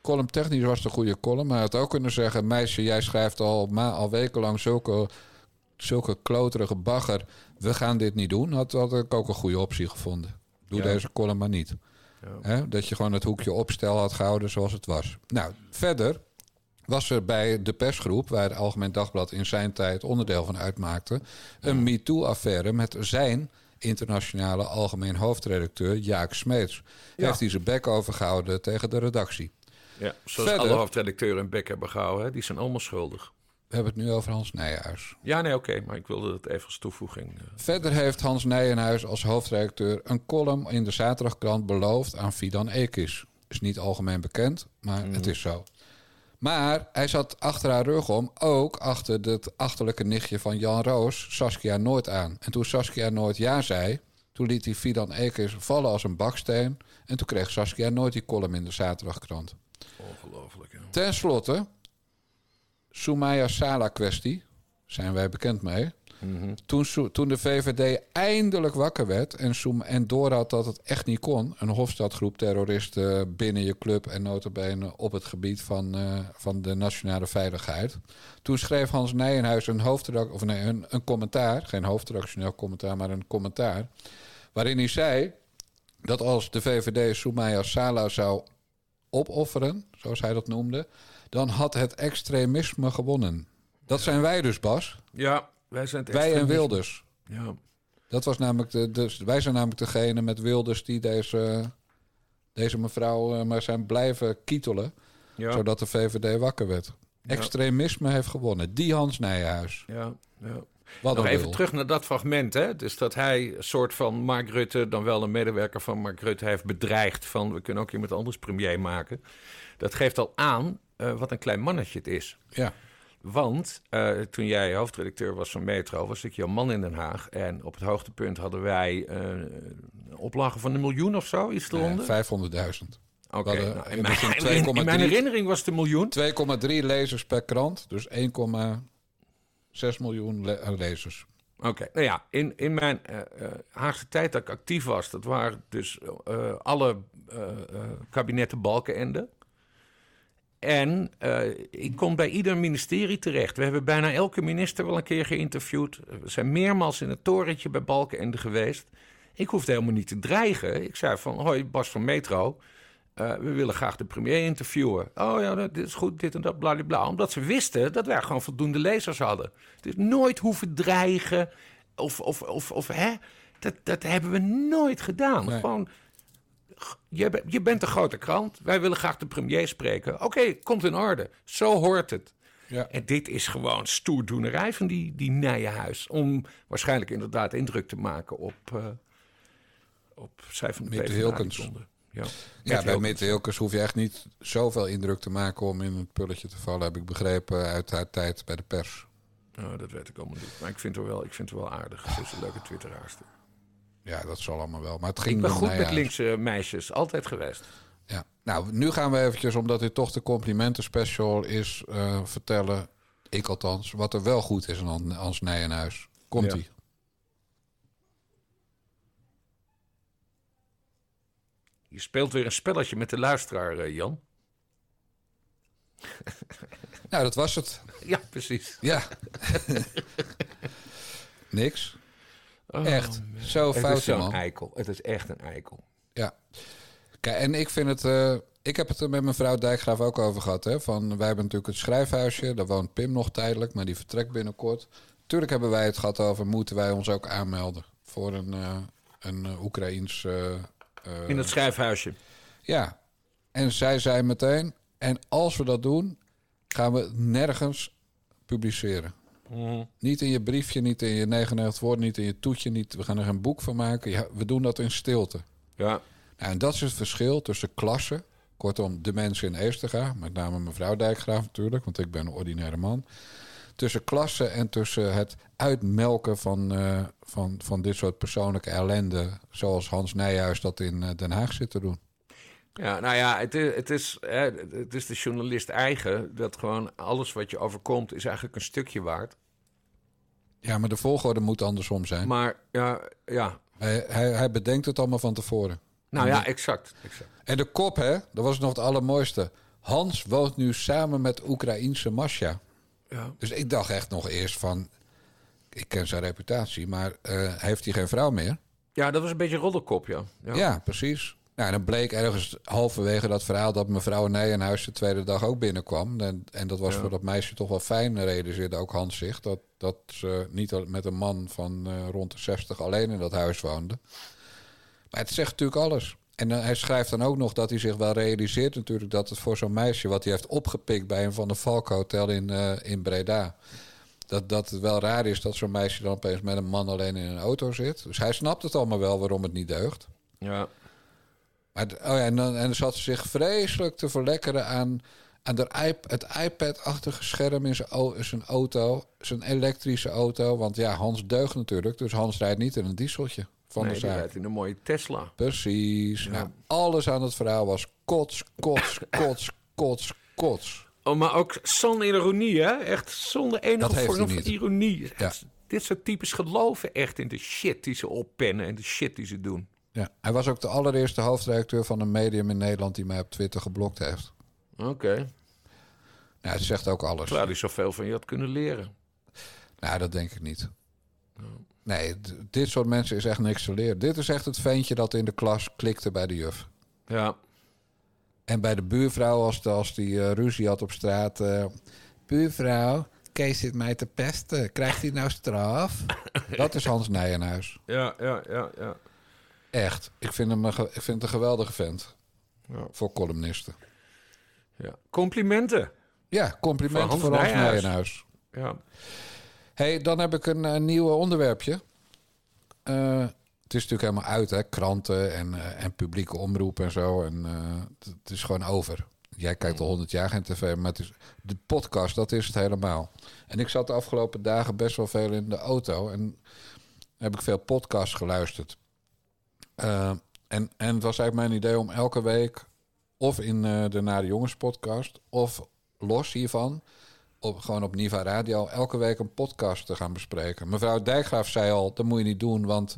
column technisch was het een goede column. Maar hij had ook kunnen zeggen... meisje, jij schrijft al, ma al wekenlang zulke, zulke kloterige bagger. We gaan dit niet doen. Had, had ik ook een goede optie gevonden. Doe Ja. deze column maar niet. Hè? Dat je gewoon het hoekje opstel had gehouden zoals het was. Nou, verder was er bij de persgroep... waar het Algemeen Dagblad in zijn tijd onderdeel van uitmaakte... een MeToo-affaire met zijn internationale algemeen hoofdredacteur Jaak Smeets. Ja. Heeft hij zijn bek overgehouden tegen de redactie. Ja, zoals Verder- alle hoofdredacteuren een bek hebben gehouden. Hè? Die zijn allemaal schuldig. We hebben het nu over Hans Nijenhuis. Ja, nee, oké, maar ik wilde het even als toevoeging. eh. Verder heeft Hans Nijenhuis als hoofdredacteur een column in de zaterdagkrant beloofd aan Fidan Ekis. Is niet algemeen bekend, maar het is zo. Maar hij zat achter haar rug om ook achter het achterlijke nichtje van Jan Roos, Saskia Noord aan. En toen Saskia Noord ja zei, toen liet hij Fidan Ekis vallen als een baksteen. En toen kreeg Saskia Noord die column in de zaterdagkrant. Ongelooflijk. Ten slotte, Soumaya Sala kwestie, zijn wij bekend mee. Toen, Sou- toen de VVD eindelijk wakker werd en, en doorhad dat het echt niet kon... een Hofstadgroep terroristen binnen je club en notabene op het gebied van, eh, van de nationale veiligheid... toen schreef Hans Nijenhuis een, hoofdredac- of nee, een, een commentaar, geen hoofdredactioneel commentaar, maar een commentaar... waarin hij zei dat als de VVD Soumaya Sala zou opofferen, zoals hij dat noemde, dan had het extremisme gewonnen. Dat zijn wij dus, Bas. Ja, wij zijn het Wij en. Wilders. Ja. Dat was namelijk de, de, wij zijn namelijk degene met Wilders die deze, deze mevrouw eh, maar zijn blijven kietelen, Ja. zodat de VVD wakker werd. Extremisme heeft gewonnen. Die Hans Nijenhuis. Ja, ja. Wat Nog even terug naar dat fragment. Hè? Dus dat hij een soort van Mark Rutte, dan wel een medewerker van Mark Rutte, heeft bedreigd van we kunnen ook iemand anders premier maken. Dat geeft al aan eh, wat een klein mannetje het is. Ja. Want eh, toen jij hoofdredacteur was van Metro, was ik jouw man in Den Haag. En op het hoogtepunt hadden wij eh, een oplage van een miljoen of zo, iets eronder. Nee, 500.000. Oké, nou, in mijn, begin in, in mijn 2,3 herinnering was het een miljoen. 2,3 lezers per krant, dus 1,6 miljoen le- eh, lezers. Oké, nou ja, in, in mijn eh, Haagse tijd dat ik actief was, dat waren dus alle kabinetten Balkenende. En eh, ik kom bij ieder ministerie terecht. We hebben bijna elke minister wel een keer geïnterviewd. We zijn meermaals in het torentje bij Balkenende geweest. Ik hoefde helemaal niet te dreigen. Ik zei van, hoi, Bas van Metro, eh, we willen graag de premier interviewen. Oh ja, dit is goed, dit en dat, bla Omdat ze wisten dat wij gewoon voldoende lezers hadden. Dus nooit hoeven dreigen of, of, of, of hè, dat, dat hebben we nooit gedaan. Nee. Gewoon, je, je bent een grote krant, wij willen graag de premier spreken. Oké, komt in orde. Zo hoort het. Ja. En dit is gewoon stoerdoenerij van die, die Nijenhuis. Om waarschijnlijk inderdaad indruk te maken op, eh op zij van de Mitte Hilkens. Ja, Ja, Met bij Hilkens. Mitte Hilkers hoef je echt niet zoveel indruk te maken om in het pulletje te vallen, heb ik begrepen uit haar tijd bij de pers. Nou, dat weet ik allemaal niet. Maar ik vind haar wel, ik vind haar wel aardig. Ze is een leuke twitteraarster. Ja, dat zal allemaal wel. Maar het ging Ik ben goed met linkse meisjes, altijd geweest. Ja. Nou, nu gaan we eventjes, omdat dit toch de complimenten special is, eh, vertellen, ik althans, wat er wel goed is aan Hans Nijenhuis. Komt-ie. Ja. Je speelt weer een spelletje met de luisteraar, eh, Jan. Nou, dat was het. Ja, precies. Ja. Niks. Oh, Echt. Zo Het is fout, zo'n man. eikel. Het is echt een eikel. Ja. Kijk, en ik vind het. eh, ik heb het er met mevrouw Dijkgraaf ook over gehad. Hè, van, wij hebben natuurlijk het schrijfhuisje. Daar woont Pim nog tijdelijk, maar die vertrekt binnenkort. Tuurlijk hebben wij het gehad over. Moeten wij ons ook aanmelden voor een, eh een eh, Oekraïens. eh, eh, In het schrijfhuisje. Ja. En zij zei meteen. En als we dat doen, gaan we het nergens publiceren. Niet in je briefje, niet in je 99 woorden, niet in je toetje. Niet, we gaan er een boek van maken. Ja, we doen dat in stilte. Ja. Nou, en dat is het verschil tussen klassen. Kortom, de mensen in Eestega, met name mevrouw Dijkgraaf natuurlijk, want ik ben een ordinaire man. Tussen klassen en tussen het uitmelken van, eh, van, van dit soort persoonlijke ellende. Zoals Hans Nijhuis dat in eh, Den Haag zit te doen. Ja, nou ja, het is, het, is, het is de journalist eigen dat gewoon alles wat je overkomt is eigenlijk een stukje waard. Ja, maar de volgorde moet andersom zijn. Maar ja, ja. Hij, hij, hij bedenkt het allemaal van tevoren. nou ja, exact. exact. En de kop, hè, dat was nog het allermooiste. Hans woont nu samen met Oekraïense Masja. Ja. Dus ik dacht echt nog eerst van... Ik ken zijn reputatie, maar eh, heeft hij geen vrouw meer? ja, dat was een beetje een roddelkop, ja. Ja, precies. Nou, en dan bleek ergens halverwege dat verhaal... dat mevrouw Nijenhuis de tweede dag ook binnenkwam. En, en dat was Ja. voor dat meisje toch wel fijn, realiseerde ook Hans zich... dat, dat ze niet met een man van eh, rond de 60 alleen in dat huis woonde. Maar het zegt natuurlijk alles. En eh, hij schrijft dan ook nog dat hij zich wel realiseert natuurlijk dat het voor zo'n meisje wat hij heeft opgepikt bij een van de Valk Hotel in, eh, in Breda. Dat, dat het wel raar is dat zo'n meisje dan opeens met een man alleen in een auto zit. Dus hij snapt het allemaal wel waarom het niet deugt. Ja. Maar, oh ja, en, dan, en dan zat ze zich vreselijk te verlekkeren aan, aan de het iPad-achtige scherm in zijn, auto. Zijn elektrische auto. Want ja, Hans deugt natuurlijk. Dus Hans rijdt niet in een dieseltje van nee, de zaak. rijdt in een mooie Tesla. Precies. Nou, alles aan het verhaal was kots, kots, kots, kots, kots. Oh, maar ook zonder ironie, hè? Echt zonder enige vorm van ironie. Dit soort types geloven echt in de shit die ze oppennen en de shit die ze doen. Ja, hij was ook de allereerste hoofdredacteur van een medium in Nederland die mij op Twitter geblokt heeft. Oké. Ja, het zegt ook alles. Terwijl hij zoveel van je had kunnen leren. Nou, dat denk ik niet. Nee, dit soort mensen is echt niks te leren. Dit is echt het ventje dat in de klas klikte bij de juf. Ja. En bij de buurvrouw, als, de, als die eh, ruzie had op straat... eh, buurvrouw, Kees zit mij te pesten. Krijgt hij nou straf? dat is Hans Nijenhuis. Ja, ja, ja, ja. Echt. Ik vind hem ik vind het een geweldige vent. Ja. Voor columnisten. ja. Complimenten. Ja, complimenten Voor Hans, Nijenhuis. Ja. hey, dan heb ik een, eh, nieuw onderwerpje. Eh, het is natuurlijk helemaal uit, hè? Kranten en, eh, en publieke omroep en zo. En het, het is gewoon over. Jij kijkt al honderd jaar geen tv, maar het is, de podcast, dat is het helemaal. En ik zat de afgelopen dagen best wel veel in de auto. En heb ik veel podcasts geluisterd. Eh, en, en het was eigenlijk mijn idee om elke week... of in eh, de Nare Jongens podcast... of los hiervan op, gewoon op Niva Radio elke week een podcast te gaan bespreken. Mevrouw Dijkgraaf zei al, dat moet je niet doen, want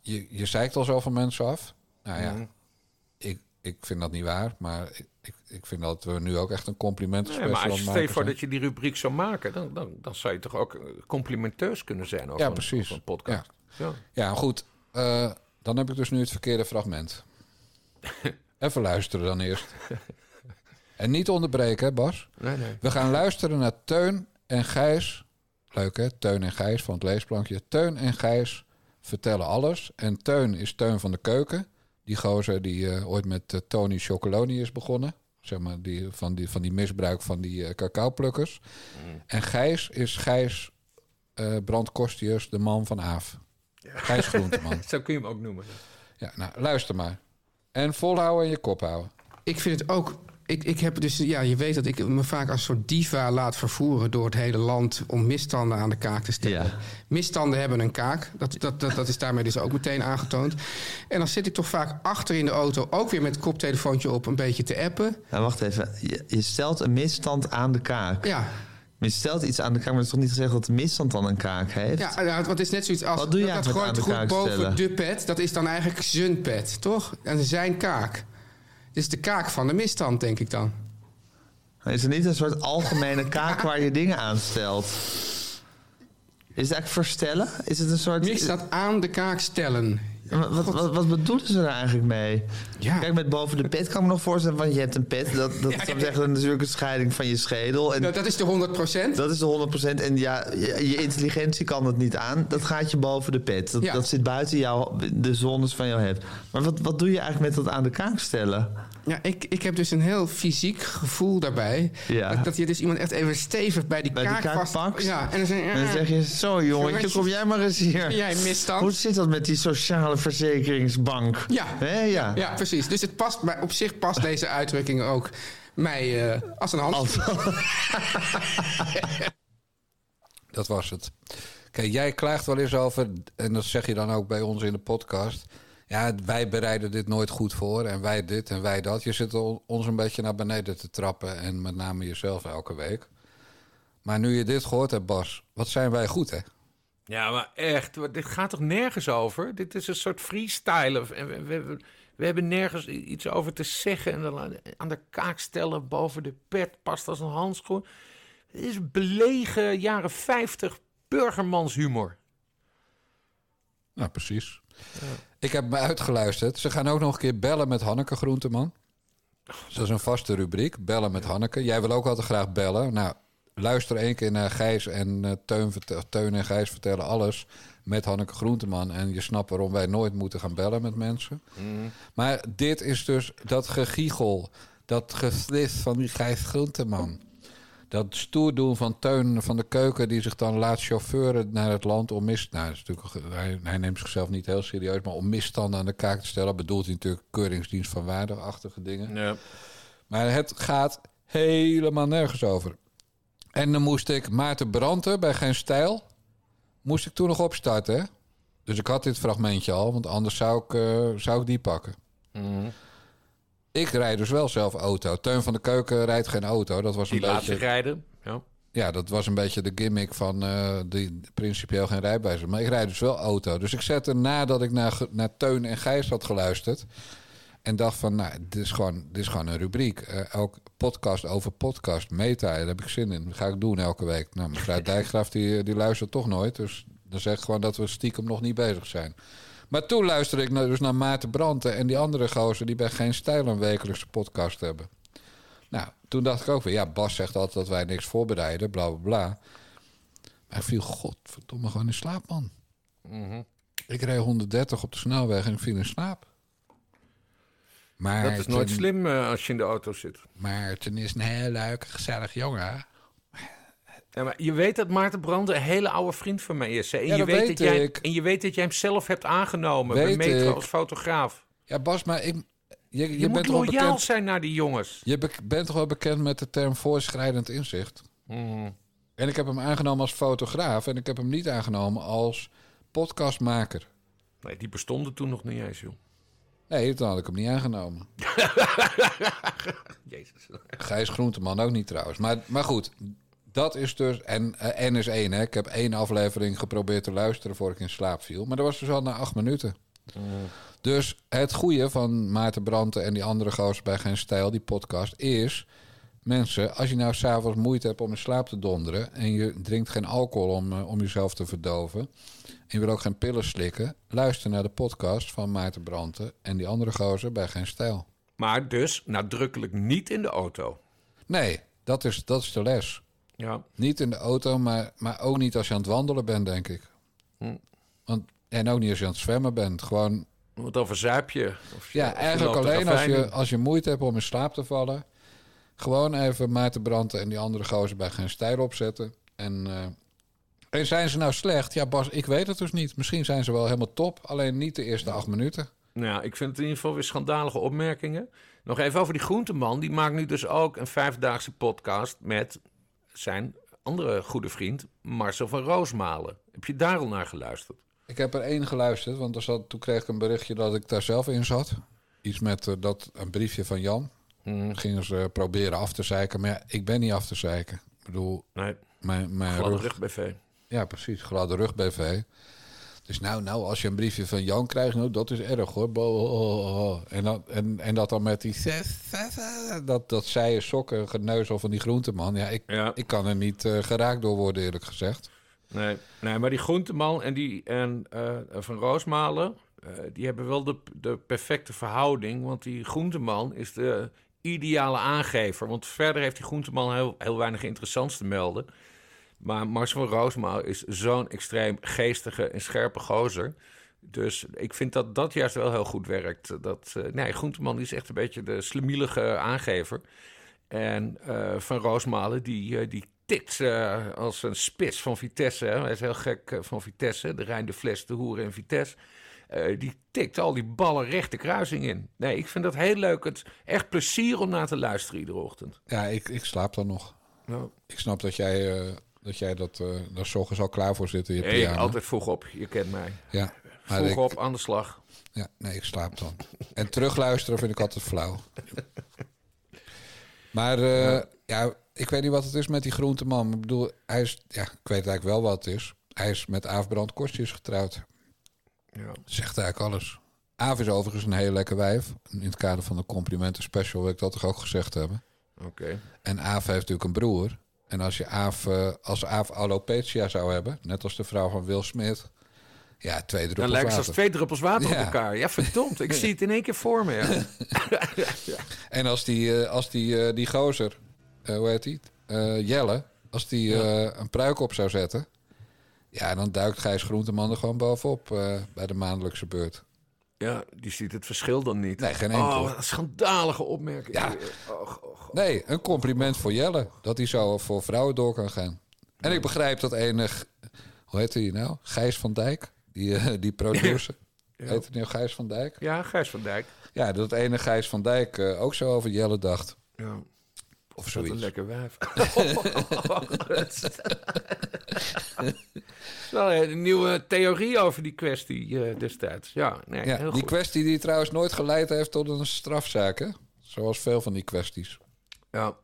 je, je zeikt al zoveel mensen af. Nou ja, Mhm. ik, ik vind dat niet waar, maar ik, ik, ik vind dat we nu ook echt een compliment Nee, maar als je stel je voor dat je die rubriek zou maken, dan, dan, dan zou je toch ook complimenteus kunnen zijn over, Ja, een, precies. over een podcast. Ja. Ja, goed. Eh, dan heb ik dus nu het verkeerde fragment. Even luisteren dan eerst. En niet onderbreken, hè, Bas. Nee, nee. We gaan luisteren naar Teun en Gijs. Leuk hè, Teun en Gijs van het leesplankje. Teun en Gijs vertellen alles. En Teun is Teun van de Keuken. Die gozer die eh, ooit met eh, Tony Chocoloni is begonnen. Zeg maar, die, van, die, van die misbruik van die cacaoplukkers. En Gijs is Gijs Brandkostius, de man van Aaf. Gijs Groenteman. Zo kun je hem ook noemen. Ja, nou, luister maar. En volhouden en je kop houden. Ik vind het ook. Ik, ik heb dus, ja, je weet dat ik me vaak als soort diva laat vervoeren door het hele land om misstanden aan de kaak te stellen. Misstanden hebben een kaak. Dat, dat, dat, dat is daarmee dus ook meteen aangetoond. En dan zit ik toch vaak achter in de auto, ook weer met het koptelefoontje op, een beetje te appen. Nou, wacht even. Je, je stelt een misstand aan de kaak. Ja. Maar je stelt iets aan de kaak, maar het is toch niet gezegd dat de misstand dan een kaak heeft? Ja, want het is net zoiets als Wat doe je dat, dat gooit goed boven stellen? de pet. Dat is dan eigenlijk zijn pet, toch? En zijn kaak. Het is de kaak van de misstand, denk ik dan. Is er niet een soort algemene kaak waar je dingen aan stelt? Is het eigenlijk verstellen? Is het een soort... Misstand aan de kaak stellen. Wat, wat, wat, wat bedoelen ze er eigenlijk mee? Kijk, met boven de pet kan ik me nog voorstellen, want je hebt een pet. Dat, dat Ja, zou ja. zeggen natuurlijk een scheiding van je schedel. En Dat, dat is de 100%. dat is de 100%. En ja, je, je intelligentie kan het niet aan. Dat gaat je boven de pet. Dat, Ja. dat zit buiten jou, de zones van jouw heft. Maar wat, wat doe je eigenlijk met dat aan de kaak stellen? Ja, ik, ik heb dus een heel fysiek gevoel daarbij. Ja. Dat, dat je dus iemand echt even stevig bij die Bij die kaak, vast... pakt? Ja, en dan, zeg, En dan zeg je, zo jongetje, kom jij maar eens hier. Jij misstand. Hoe zit dat met die sociale verzekeringsbank? Ja. Hè, ja. Ja, precies. Dus het past, maar op zich past deze uitdrukking ook mij eh, als een hand. Dat was het. Kijk, jij klaagt wel eens over, en dat zeg je dan ook bij ons in de podcast. Ja, wij bereiden dit nooit goed voor en wij dit en wij dat. Je zit ons een beetje naar beneden te trappen en met name jezelf elke week. Maar nu je dit gehoord hebt, Bas, wat zijn wij goed, hè? Ja, maar echt, dit gaat toch nergens over? Dit is een soort freestyle. En we, we, we, hebben nergens iets over te zeggen. En dan aan- de kaak stellen boven de pet past als een handschoen. Het is belegen jaren 50 burgermanshumor. Nou, precies. Ik heb me uitgeluisterd. Ze gaan ook nog een keer bellen met Hanneke Groenteman. Dus dat is een vaste rubriek, bellen met Hanneke. Jij wil ook altijd graag bellen. Nou, luister één keer naar Gijs en eh, Teun, Teun en Gijs vertellen alles met Hanneke Groenteman. En je snapt waarom wij nooit moeten gaan bellen met mensen. Maar dit is dus dat gegiegel, dat geslis van die Gijs Groenteman. Dat stoer doen van Teun van de Keuken... die zich dan laat chauffeuren naar het land om mis... Nou, is natuurlijk, hij, hij neemt zichzelf niet heel serieus... maar om misstanden aan de kaak te stellen... bedoelt hij natuurlijk keuringsdienst van waardeachtige dingen. Ja. Maar het gaat helemaal nergens over. En dan moest ik Maarten Branten bij Geen Stijl... moest ik toen nog opstarten, hè? Dus ik had dit fragmentje al, want anders zou ik, eh, zou ik die pakken. Mhm. Ik rijd dus wel zelf auto. Teun van de Keuken rijdt geen auto. Dat was een Die laat beetje... zich rijden. Ja. Ja, dat was een beetje de gimmick van eh, die principieel geen rijbewijs. Maar ik rijd dus wel auto. Dus ik zette nadat ik naar, naar Teun en Gijs had geluisterd. En dacht van, nou, dit is gewoon, dit is gewoon een rubriek. Eh, elk podcast over podcast, meta, daar heb ik zin in. Dat ga ik doen elke week. Nou, mevrouw Dijkgraaf, die, die luistert toch nooit. Dus dan zeg ik gewoon dat we stiekem nog niet bezig zijn. Maar toen luisterde ik naar- dus naar Maarten Branten en die andere gozer... die bij Geen Stijl een wekelijkse podcast hebben. Nou, toen dacht ik ook weer, ja, Bas zegt altijd dat wij niks voorbereiden, bla bla bla. Maar ik viel godverdomme gewoon in slaap, man. Mhm. Ik reed 130 op de snelweg en ik viel in slaap. Maar Dat is nooit ten- slim eh, als je in de auto zit. Maar ten is een heel leuk, gezellig jongen. Ja, maar je weet dat Maarten Branden een hele oude vriend van mij is. Hè? En, Ja, je weet weet dat jij, en je weet dat jij hem zelf hebt aangenomen bij Weet Metro ik. als fotograaf. Ja, Bas, maar ik, je, je, Je, bent loyaal bekend, zijn naar die jongens. je be- bent toch wel bekend met de term voorschrijdend inzicht? Mhm. En ik heb hem aangenomen als fotograaf en ik heb hem niet aangenomen als podcastmaker. Nee, die bestonden toen nog niet eens, joh. Nee, dan had ik hem niet aangenomen. Jezus. Gijs Groenteman ook niet trouwens. Maar, maar goed, dat is dus... En eh, N is één, hè. Ik heb één aflevering geprobeerd te luisteren voor ik in slaap viel. Maar dat was dus al na acht minuten. Dus het goede van Maarten Branten en die andere gozer bij Geen Stijl, die podcast, is... Mensen, als je nou s'avonds moeite hebt om in slaap te donderen... en je drinkt geen alcohol om, eh, om jezelf te verdoven... en je wil ook geen pillen slikken... luister naar de podcast van Maarten Branten en die andere gozer bij Geen Stijl. Maar dus nadrukkelijk niet in de auto. Nee, dat is, dat is de les. Ja. Niet in de auto, maar, maar ook niet als je aan het wandelen bent, denk ik. Hm. Want, en ook niet als je aan het zwemmen bent. Gewoon, Want dan verzuip je. Of je ja, of eigenlijk alleen als je, als je moeite hebt om in slaap te vallen. Gewoon even Maarten Branten en die andere gozer bij geen stijl opzetten. En, eh, en zijn ze nou slecht? Ja, Bas, ik weet het dus niet. Misschien zijn ze wel helemaal top, alleen niet de eerste acht minuten. Nou, ja, ik vind het in ieder geval weer schandalige opmerkingen. Nog even over die groenteman. Die maakt nu dus ook een vijfdaagse podcast met zijn andere goede vriend Marcel van Roosmalen. Heb je daar al naar geluisterd? Ik heb er één geluisterd, want er zat, toen kreeg ik een berichtje dat ik daar zelf in zat. Iets met eh, dat, een briefje van Jan. Hmm. Gingen ze proberen af te zeiken. Maar ja, ik ben niet af te zeiken. Ik bedoel, Nee, mijn, mijn gladde rug... rug BV. Ja, precies. Gladde rug BV. Dus nou, nou, als je een briefje van Jan krijgt, nou, dat is erg hoor. En, dan, en, en dat dan met die... Dat, dat zij sokken, geneuzel van die groenteman. Ja, ik, Ja. ik kan er niet eh, geraakt door worden, eerlijk gezegd. Nee, nee, maar die groenteman en, die, en eh, van Roosmalen... eh, die hebben wel de, de perfecte verhouding. Want die groenteman is de ideale aangever. Want verder heeft die groenteman heel, heel weinig interessants te melden. Maar Marcel van Roosmalen is zo'n extreem geestige en scherpe gozer... Dus ik vind dat dat juist wel heel goed werkt. Dat, eh, nee, Groenteman is echt een beetje de slemielige aangever. En eh, Van Roosmalen, die, eh, die tikt als een spits van Vitesse. Hè. Hij is heel gek van Vitesse. De Rijn, de Fles, de Hoeren en Vitesse. Die tikt al die ballen recht de kruising in. Nee, ik vind dat heel leuk. Het echt plezier om naar te luisteren iedere ochtend. Ja, ik, ik slaap dan nog. Ik snap dat jij, dat, jij dat, eh daar 's ochtends al klaar voor zit in je Nee, ik altijd vroeg op. Je kent mij. Ja, Vroeg ik- op, aan de slag. Ja, nee, ik slaap dan. En terugluisteren vind ik altijd flauw. Maar eh, ja. ik weet niet wat het is met die groenteman. Ik bedoel, hij is, ja, ik weet eigenlijk wel wat het is. Hij is met Aaf Brand Kostjes getrouwd. Ja. Zegt eigenlijk alles. Aaf is overigens een heel lekker wijf. In het kader van de complimenten special wil ik dat toch ook gezegd hebben. Oké. En Aaf heeft natuurlijk een broer. En als je Aaf, eh, als Aaf alopecia zou hebben, net als de vrouw van Will Smith... Ja, twee druppels Dan lijkt ze als twee druppels water Ja. op elkaar. Ja, verdomd. Ik zie het in één keer voor me. Ja. En als die, eh, als die, eh, die gozer, hoe heet die? Jelle, Als die een pruik op zou zetten. Ja, dan duikt Gijs Groenteman er gewoon bovenop bij de maandelijkse beurt. Ja, die ziet het verschil dan niet. Nee, geen enkel. Oh, een schandalige opmerking. Ja. Nee, een compliment voor Jelle. Dat hij zo voor vrouwen door kan gaan. En ik begrijp dat enig... Hoe heet hij nou? Gijs van Dijk. Die, eh, die producer. Ja. Heet hij nou Gijs van Dijk? Ja, Gijs van Dijk. Ja, dat ene Gijs van Dijk eh, ook zo over Jelle dacht. Ja. Of Wat een zoiets. lekker wijf. Wel een nieuwe theorie over die kwestie eh, destijds. Ja, nee, Ja, heel die goed. kwestie die trouwens nooit geleid heeft tot een strafzaak, hè? Zoals veel van die kwesties. Ja.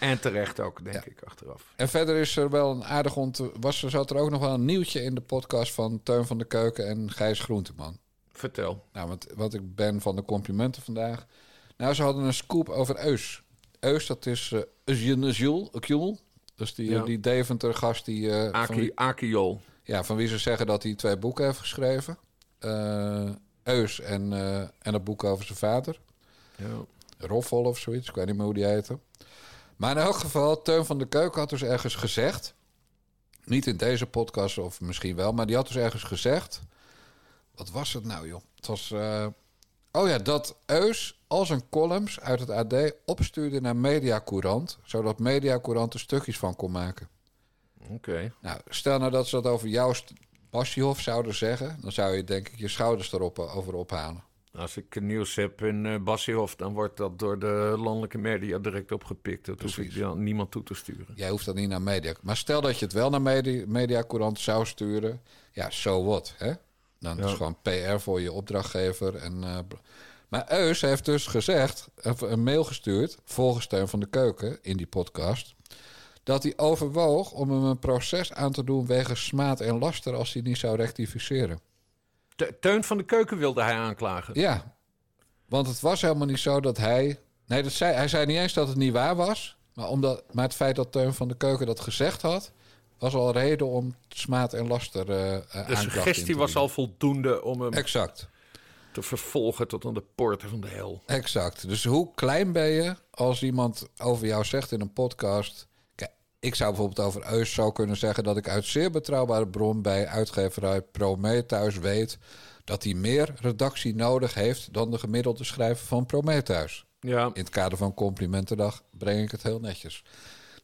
En terecht ook, denk ik, achteraf. En verder is er wel een aardig ont... Was er, zat er ook nog wel een nieuwtje in de podcast van Teun van de Keuken en Gijs Groenteman. Vertel. Nou, want, wat ik ben van de complimenten vandaag. Nou, ze hadden een scoop over Eus. Eus, dat is uh, Jules, Jules. Dus die, Ja. die Deventer gast die... eh, van Aki, wie- Akiol. Ja, van wie ze zeggen dat hij twee boeken heeft geschreven. Eh, Eus en, eh, en het boek over zijn vader. Ja. Roffel of zoiets, ik weet niet meer hoe die heette. Maar in elk geval, Teun van de Keuken had dus ergens gezegd... niet in deze podcast of misschien wel, maar die had dus ergens gezegd... wat was het nou, joh? Het was... eh, oh ja, dat Eus al zijn columns uit het AD opstuurde naar Mediacourant... zodat Mediacourant er stukjes van kon maken. Oké. Nou, stel nou dat ze dat over jouw Basjehof zouden zeggen... dan zou je denk ik je schouders erop eh, over ophalen. Als ik nieuws heb in Bassiehof, dan wordt dat door de landelijke media direct opgepikt. Dat hoef ik dan niemand toe te sturen. Jij hoeft dat niet naar media. Maar stel dat je het wel naar media, Mediacourant zou sturen. Ja, so what, hè? Dan is Ja. gewoon PR voor je opdrachtgever. En, eh, maar Eus heeft dus gezegd, of een mail gestuurd... volgens Steun van de Keuken in die podcast... dat hij overwoog om hem een proces aan te doen... wegens smaad en laster als hij niet zou rectificeren. Te- Teun van de Keuken wilde hij aanklagen. Ja, want het was helemaal niet zo dat hij... Nee, dat zei, hij zei niet eens dat het niet waar was. Maar, omdat, maar het feit dat Teun van de Keuken dat gezegd had... was al reden om smaad en laster eh, De suggestie was al voldoende om hem Exact, te vervolgen tot aan de poorten van de hel. exact. Dus hoe klein ben je als iemand over jou zegt in een podcast... Kijk, ik zou bijvoorbeeld over Eus zo kunnen zeggen... dat ik uit zeer betrouwbare bron bij uitgeverij Prometheus weet... dat hij meer redactie nodig heeft dan de gemiddelde schrijver van Prometheus. Ja. In het kader van Complimentendag breng ik het heel netjes.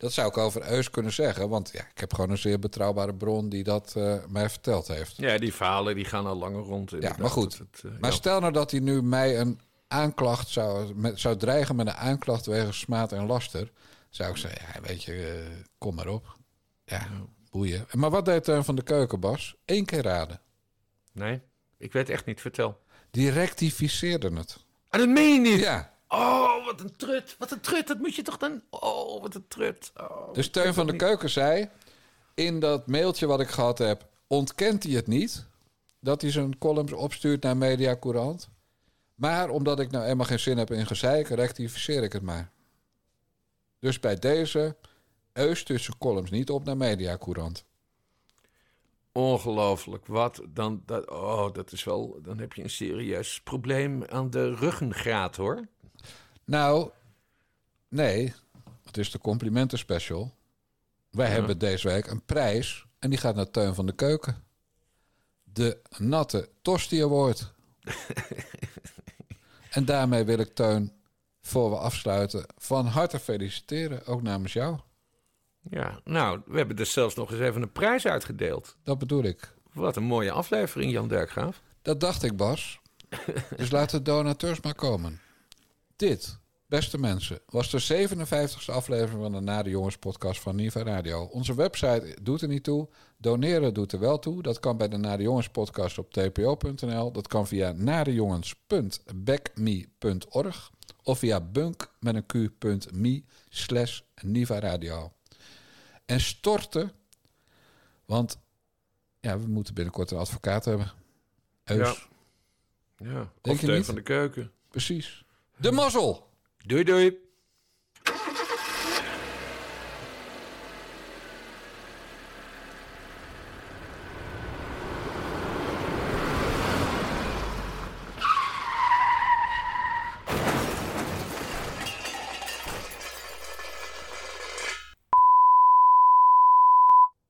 Dat zou ik over Eus kunnen zeggen, want ja, ik heb gewoon een zeer betrouwbare bron die dat eh, mij verteld heeft. Ja, die verhalen die gaan al langer rond. Ja, maar goed. Het, eh, Maar ja. stel nou dat hij nu mij een aanklacht zou, met, zou dreigen met een aanklacht wegens smaad en laster, zou ik zeggen, ja, weet je, eh, kom maar op. Ja, boeien. Maar wat deed Teun van de Keuken, Bas? Eén keer raden. Nee, ik weet echt niet. Vertel. Die rectificeerde het. Ah, dat meen je niet? Ja. Oh, wat een trut. Wat een trut. Dat moet je toch dan... Oh, wat een trut. Oh, Dus Teun van de Keuken zei... in dat mailtje wat ik gehad heb... ontkent hij het niet... dat hij zijn columns opstuurt naar Media Courant. Maar omdat ik nou eenmaal geen zin heb in gezeik... rectificeer ik het maar. Dus bij deze... Eus stuurt zijn columns niet op naar Media Courant. Ongelooflijk. Wat dan... Dat, oh, dat is wel... Dan heb je een serieus probleem aan de ruggengraat, hoor. Nou, nee. Het is de complimenten special. Wij Ja. hebben deze week een prijs... en die gaat naar Teun van de Keuken. De Natte Tosti Award. en daarmee wil ik Teun, voor we afsluiten... van harte feliciteren, ook namens jou. Ja, nou, we hebben dus zelfs nog eens even een prijs uitgedeeld. Dat bedoel ik. Wat een mooie aflevering, Jan Derkgraaf. Dat dacht ik, Bas. dus laten de donateurs maar komen. Dit, beste mensen, was de 57e aflevering van de Na de Jongens podcast van Niva Radio. Onze website doet er niet toe. Doneren doet er wel toe. Dat kan bij de Na de Jongens podcast op tpo.nl. Dat kan via nadejongens.backme.org of via bunk met een q.me slash Niva Radio. En storten, want ja, we moeten binnenkort een advocaat hebben. Eus. Ja. Ja, Denk of je Teun niet? van de Keuken. Precies. De mazzel! Doei, doei.